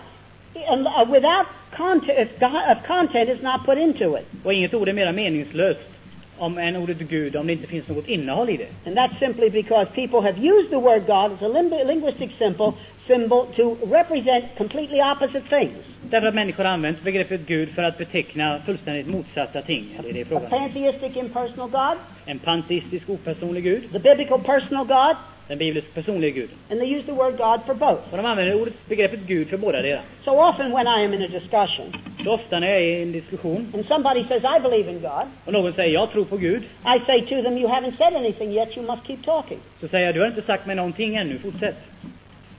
and, uh, without content, if, God, if content is not put into it. Och inget ord är mera meningslöst om än ordet Gud om det inte finns något innehåll i det. And that's simply because people have used the word God as a linguistic symbol, symbol to represent completely opposite things. Därför att människor använt begreppet Gud för att beteckna fullständigt motsatta ting. Det är det A frågan om. pantheistic impersonal God, En panteistisk opersonlig Gud, the biblical personal God, den bibliskt personliga guden. and they use the word God for both. Och de använder ordet, begreppet Gud för båda delar. So often when I am in a discussion Så ofta när jag är i en diskussion and somebody says, I believe in God, och någon säger jag tror på Gud, I say to them, You haven't said anything yet, you must keep talking. så säger jag du har inte sagt mig någonting ännu, fortsätt.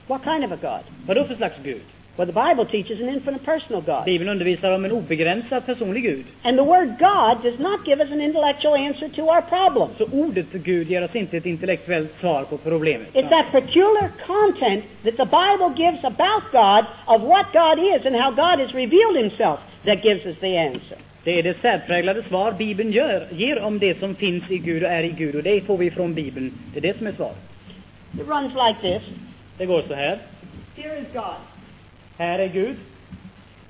What kind of a God? Vad då för slags Gud? Well, the Bible teaches an infinite personal God. Bibeln undervisar om en obegränsad personlig Gud. And the word God does not give us an intellectual answer to our problem. Så ordet Gud ger oss inte ett intellektuellt svar på problemet. It's that peculiar content that the Bible gives about God, of what God is and how God has revealed himself, that gives us the answer. Det är det särpräglade svar Bibeln gör, ger om det som finns i Gud och är i Gud. Och det får vi från Bibeln. Det är det som är svaret. It runs like this. Det går så här. Here is God, Här är Gud.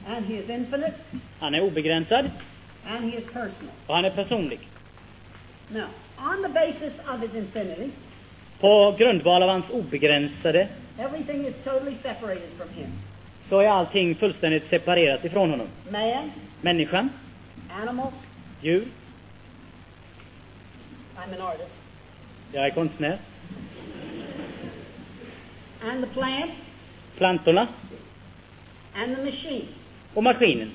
and he is infinite, Han är obegränsad and he is personal. och han är personlig. Now, on the basis of his infinity, På grundval av hans obegränsade everything is totally separated from him. så är allting fullständigt separerat ifrån honom. man, Människan, animals. djur, I'm an artist. jag är konstnär, And the plant plantorna and the machine. och maskinen.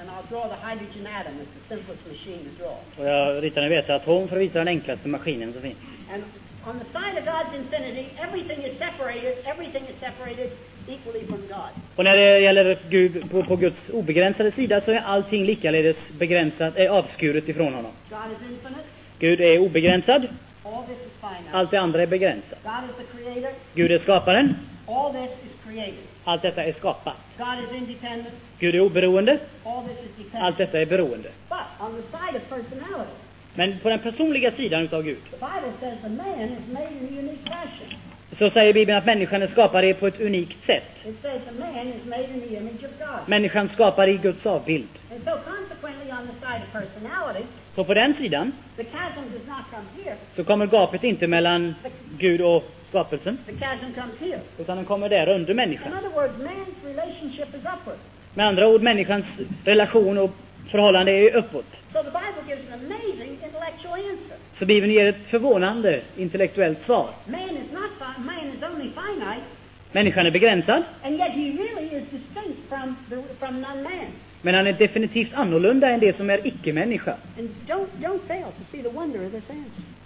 And I'll draw the hydrogen atom. It's the simplest machine to draw. Och jag ritar en väteatom för att visa den enklaste maskinen som finns. And on the side of God's infinity, everything is separated. Everything is separated equally from God. Och när det gäller Gud, på, på Guds obegränsade sida så är allting likaledes begränsat, äh, avskuret ifrån honom. God is infinite. Gud är obegränsad, All this is finite. allt det andra är begränsat. God is the creator. Gud är skaparen, All this is created. Allt detta är skapat. God is independent. Gud är oberoende, All this is dependent. allt detta är beroende. But on the side of personality, Men på den personliga sidan utav Gud the Bible says the man is made in a unique fashion. så säger Bibeln att människan är skapad på ett unikt sätt. Människan skapar i Guds avbild. Så på den sidan så kommer gapet inte mellan Gud och skapelsen, The chasm comes here. utan den kommer där under In människan. other words, man's relationship is upward. Med andra ord, människans relation och förhållande är uppåt. So the Bible gives an amazing intellectual answer. Så Bibeln ger ett förvånande intellektuellt svar. Människan är begränsad, and yet he really is distinct from the, from non-man. men han är definitivt annorlunda än det som är icke-människa.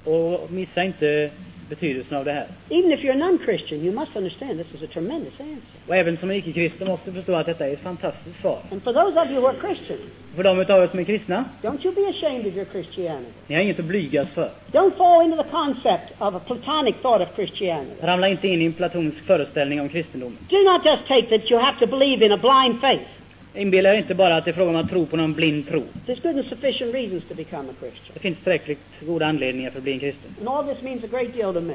Och missa inte betydelsen av det här. Even if you're a non-Christian, you must understand this is a tremendous answer. Och även som icke-kristen måste förstå att detta är ett fantastiskt svar. And for those of you who are Christians, För de utav er som är kristna, don't you be ashamed of your Christianity. ni har inget att blygas för. Don't fall into the concept of a platonic thought of Christianity. Ramla inte in i en platonisk föreställning om kristendomen. Do not just take that you have to believe in a blind faith. Inbilla er inte bara att det är fråga om att tro på någon blind tro. There's good and sufficient reasons to become a Christian. Det finns tillräckligt goda anledningar för att bli en kristen. And all this means a great deal to me.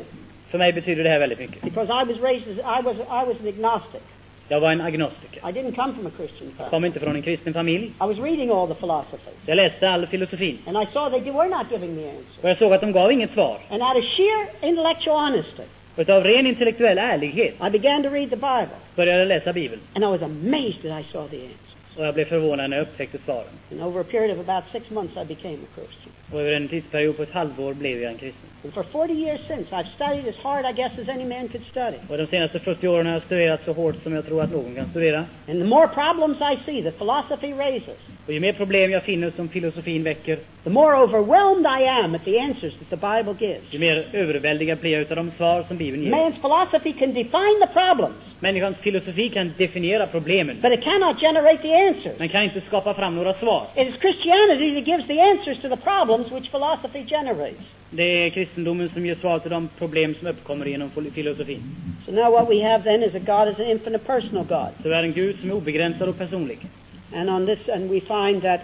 För mig betyder det här väldigt mycket. Because I was raised as, I was, I was an agnostic. Jag var en agnostiker. I didn't come from a Christian Jag family. kom inte från en kristen familj. I was reading all the philosophies. Jag läste all filosofin. And I saw they were not giving me answers. Och jag såg att de gav inget svar. And out of sheer intellectual honesty, Utav ren intellektuell ärlighet I began to read the Bible. började jag läsa Bibeln. And I was amazed that I saw the answers. Och jag blev förvånad när jag upptäckte svaren. And over a period of about six months, I became a Christian. Och över en tidsperiod på ett halvår blev jag en kristen. And for 40 years since, I've studied as hard, I guess, as any man could study. Och de senaste 40 åren har jag studerat så hårt som jag tror att någon kan studera. And the more problems I see that philosophy raises, Och ju mer problem jag finner som filosofin väcker, the more overwhelmed I am at the answers that the Bible gives. ju mer överväldigad blir jag utav de svar som Bibeln ger. Man's philosophy can define the problems, Människans filosofi kan definiera problemen, but it cannot generate the answers. Men kan inte skapa fram några svar. It is Christianity that gives the answers to the problems which philosophy generates. Det är kristendomen som ger svar till de problem som uppkommer genom fil- filosofin. So now what we have then is a God is an infinite personal God. Så vi har en Gud som är obegränsad och personlig. And on this, and we find that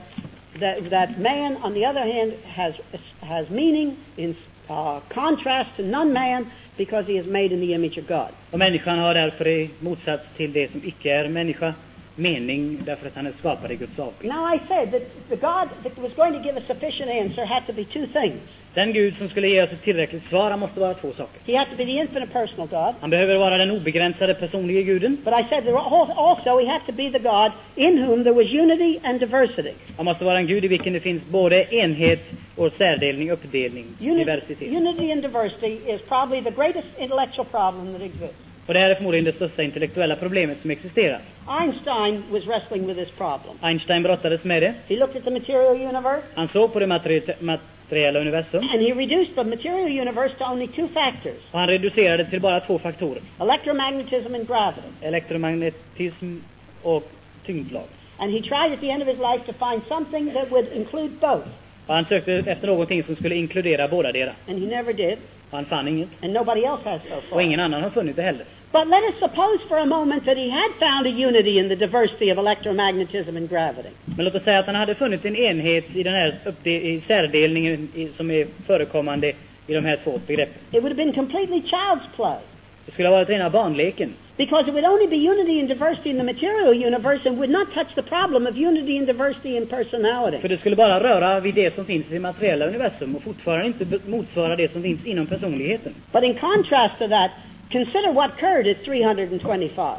that, that man, on the other hand, has has meaning in uh, contrast to non-man because he is made in the image of God. Och människan har därför i motsats till det som icke är människa mening därför att han är skapad i Guds avbild. Now I said that the God that was going to give a sufficient answer had to be two things. Den Gud som skulle ge oss ett tillräckligt svar, han måste vara två saker. He had to be the infinite personal God, Han behöver vara den obegränsade personliga guden. but I said that also he had to be the God in whom there was unity and diversity. Han måste vara en Gud i vilken det finns både enhet och särdelning, uppdelning, Unity, diversitet. unity and diversity is probably the greatest intellectual problem that exists. Och det här är förmodligen det största intellektuella problemet som existerar. Einstein was wrestling with this problem. Einstein brottades med det. He looked at the material universe Han såg på det materi- materiella universum and he reduced the material universe to only two factors och han reducerade det till bara två faktorer. electromagnetism and gravity. Elektromagnetism och tyngdlag. And he tried at the end of his life to find something that would include both. Och han sökte efter någonting som skulle inkludera båda deras. And he never did, Och han fann inget. and nobody else has so Och far. ingen annan har funnit det heller. But let us suppose for a moment that he had found a unity in the diversity of electromagnetism and gravity. Men låt oss säga att han hade funnit en enhet i den här i särdelningen i, som är förekommande i de här två begreppen. It would have been completely child's play. Det skulle ha varit rena barnleken. Because it would only be unity and diversity in the material universe and would not touch the problem of unity and diversity in personality. För det skulle bara röra vid det som finns i det materiella universum och fortfarande inte motsvara det som finns inom personligheten. But in contrast to that, consider what occurred at 325.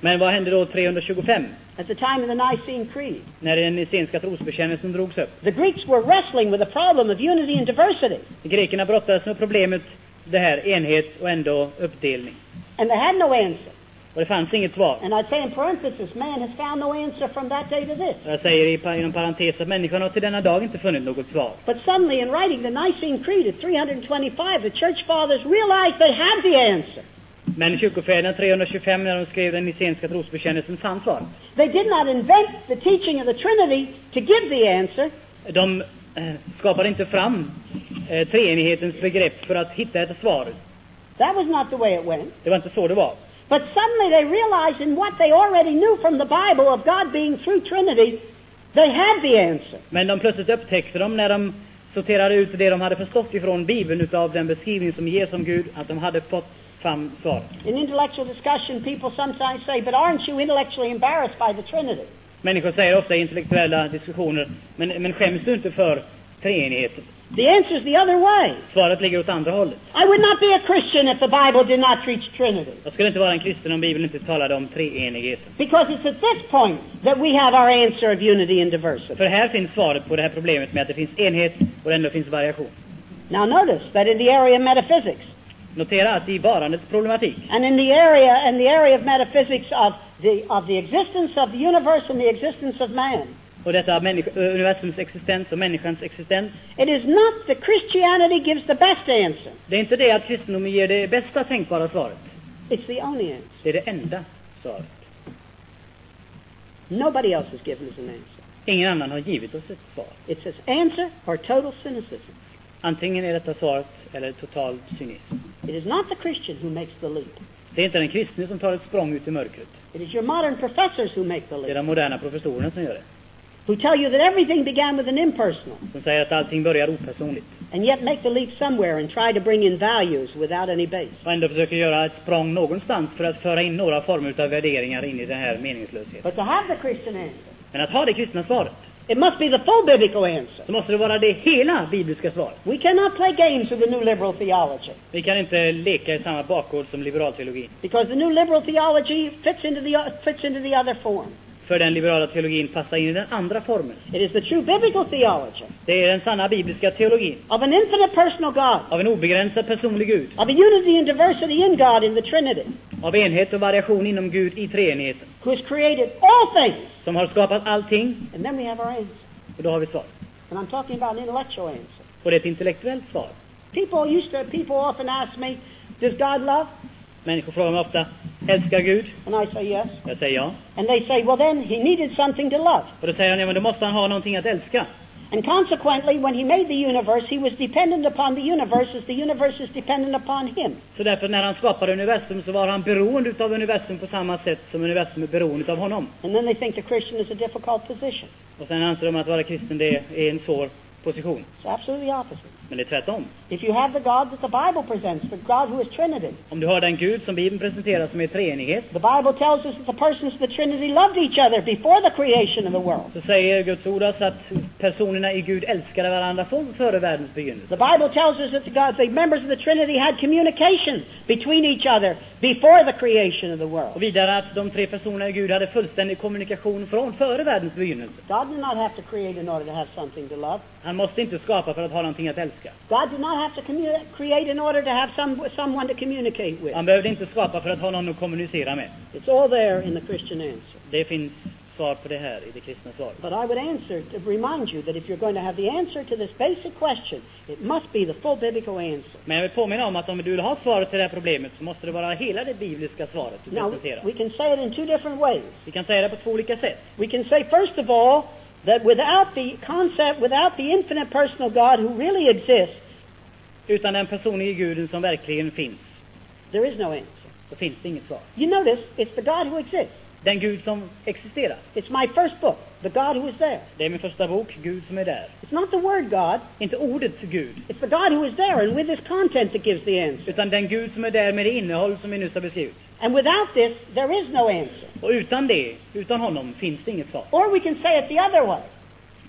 Men vad hände då 325, at the time of the Nicene Creed? när den nicenska trosbekännelsen drogs upp? The Greeks were wrestling with the problem of unity and diversity, Grekerna brottades med problemet det här enhet och ändå uppdelning. and they had no answer. Och det fanns inget svar. And I'd say in parenthesis, man has found no answer from that day to this. Jag säger i, inom parentes att människan har till denna dag inte funnit något svar. But suddenly, in writing the Nicene Creed at 325, the church fathers realized they had the answer. Men kyrkofäderna 325 när de skrev den nicenska trosbekännelsen fann svaret. They did not invent the teaching of the Trinity to give the answer. De eh, skapade inte fram eh, treenighetens begrepp för att hitta ett svar. That was not the way it went. Det var inte så det var. But suddenly they realized in what they already knew from the Bible of God being through Trinity, they had the answer. Men de plötsligt upptäckte de när de sorterade ut det de hade förstått ifrån Bibeln utav den beskrivning som ges om Gud, att de hade fått fram svaret. In intellectual discussion, people sometimes say, but aren't you intellectually embarrassed by the Trinity? Människor säger ofta i intellektuella diskussioner, men, men skäms du inte för treenigheten? The answer is the other way. Svaret ligger åt andra hållet. I would not be a Christian if the Bible did not preach Trinity. Jag skulle inte vara en kristen om Bibeln inte talade om treenigheten. Because it's at this point that we have our answer of unity and diversity. För här finns svaret på det här problemet med att det finns enhet och ändå finns variation. Now notice that in the area of metaphysics, Notera att i varandets problematik and in the area and the area of metaphysics of the of the existence of the universe and the existence of man, och detta universums existens och människans existens, it is not that Christianity gives the best answer. det är inte det att kristendomen ger det bästa tänkbara svaret. It's the only answer. Det är det enda svaret. Nobody else has given us an answer. Ingen annan har givit oss ett svar. It says answer or total cynicism. Antingen är detta svaret eller total cynism. It is not the Christian who makes the leap. Det är inte den kristne som tar ett språng ut i mörkret. It is your modern professors who make the Det är leap, de moderna professorerna som gör det. Who tell you that everything began with an impersonal, Som säger att allting börjar opersonligt. and yet make the leap somewhere and try to bring in values without any base. Och ändå försöker göra ett språng någonstans för att föra in några former av värderingar in i den här meningslösheten. But to have the Christian answer, Men att ha det kristna svaret, it must be the full biblical answer. så måste det vara det hela bibliska svaret. We cannot play games with the new liberal theology Vi kan inte leka i samma bakgård som liberalteologin. because the new liberal theology fits into the fits into the other form. För den liberala teologin passar in i den andra formen. It is the true biblical theology Det är den sanna bibliska teologin. of an infinite personal God, Av en obegränsad personlig Gud. of a unity and diversity in God in the Trinity, Av enhet och variation inom Gud i treenigheten. who has created all things. Som har skapat allting. And then we have our answer. Och då har vi svar. And I'm talking about an intellectual answer. Och det är ett intellektuellt svar. People used to, people often ask me, does God love? Människor frågar mig ofta, älskar Gud? And I say yes. Jag säger ja. And they say, well then, he needed something to love. Och då säger han, ja men då måste han ha någonting att älska. And consequently, when he made the universe, he was dependent upon the universe as the universe is dependent upon him. Så därför när han skapade universum så var han beroende utav universum på samma sätt som universum är beroende av honom. And then they think the Christian is a difficult position. Och sen anser de att vara kristen det är en svår position. It's absolutely opposite. Men det är tvärtom. If you have the God that the Bible presents, the God who is Trinity, Om du har den Gud som Bibeln presenterar som är treenighet, the Bible tells us that the persons of the Trinity loved each other before the creation of the world. så säger Guds ord oss att personerna i Gud älskade varandra från före världens begynnelse. The Bible tells us that the, God, the members of the Trinity had communication between each other before the creation of the Och world. vidare att de tre personerna i Gud hade fullständig kommunikation från före världens begynnelse. God did not have to create in order to have something to love. Han måste inte skapa för att ha någonting att älska. God did not have to create in order to have some, someone to communicate with. Han behövde inte skapa för att ha någon att kommunicera med. It's all there in the Christian answer. Det finns svar på det här i det kristna svaret. But I would answer to remind you that if you're going to have the answer to this basic question, it must be the full biblical answer. Men jag vill påminna om att om du vill ha svaret till det här problemet så måste det vara hela det bibliska svaret du Now, presenterar. we can say it in two different ways. Vi kan säga det på två olika sätt. We can say, first of all, that without the concept, without the infinite personal God who really exists, Utan den personliga guden som verkligen finns, there is no answer. så finns det inget svar. You notice, it's the God who exists. Den Gud som existerar. It's my first book, the God who is there. Det är min första bok, Gud som är där. It's not the word God, Inte ordet Gud, it's the God who is there, and with this content that gives the answer. utan den Gud som är där med det innehåll som vi nyss har beskrivit. And without this, there is no answer. Och utan det, utan honom, finns det inget svar. Or we can say it the other way,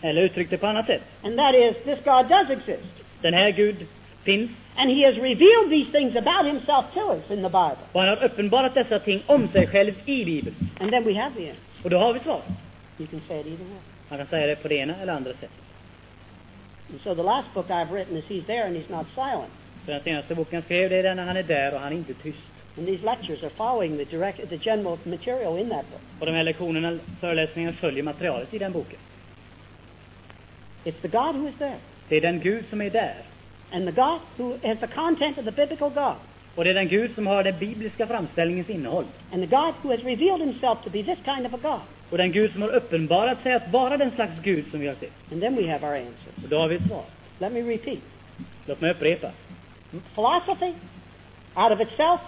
Eller uttryckt det på annat sätt. and that is, this God does exist. Den här Gud finns And He has revealed these things about Himself to us in the Bible. och han har uppenbarat dessa ting om sig själv i Bibeln. And then we have the answer. Och då har vi svar. You can say it either way. Man kan säga det på det ena eller andra sättet. And so the last book I've written is He's there and He's not silent. Så den senaste boken jag skrev, det är den när han är där och han är inte tyst. And these lectures are following the direct, the general material in that book. Och de här lektionerna, föreläsningarna följer materialet i den boken. It's the God who is there. Det är den Gud som är där. And the God who has the content of the biblical God. Och det är den Gud som har den bibliska framställningens innehåll. And the God who has revealed himself to be this kind of a God. Och den Gud som har uppenbarat sig att vara den slags Gud som vi har sett. And then we have our answer. Och då har vi ett svar. Let me repeat. Låt mig upprepa. Philosophy, out of itself,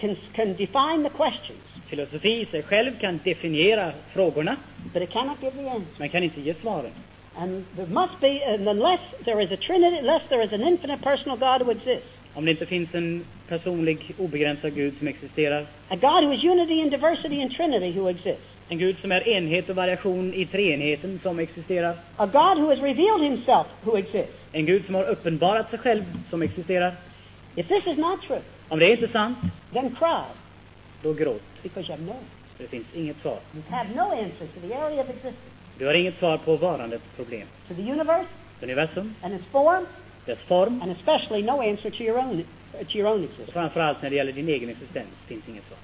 can, can define the questions, Filosofi i sig själv kan definiera frågorna, but it cannot give the answer. men kan inte ge svaren. And there must be, and unless there is a Trinity, unless there is an infinite personal God who exists, Om det inte finns en personlig, obegränsad Gud som existerar, a God who is unity and diversity and Trinity who exists, en Gud som är enhet och variation i treenigheten som existerar, a God who has revealed himself who exists. en Gud som har uppenbarat sig själv som existerar. If this is not true, Om det är inte sant, then cry, då gråt. because you have no, Det finns inget svar. you have no answer to the area of existence, Du har inget svar på varandets problem. to the universe Universum, and its form, dess form, and especially no answer to your own, to your own existence. framför allt när det gäller din egen existens finns inget svar.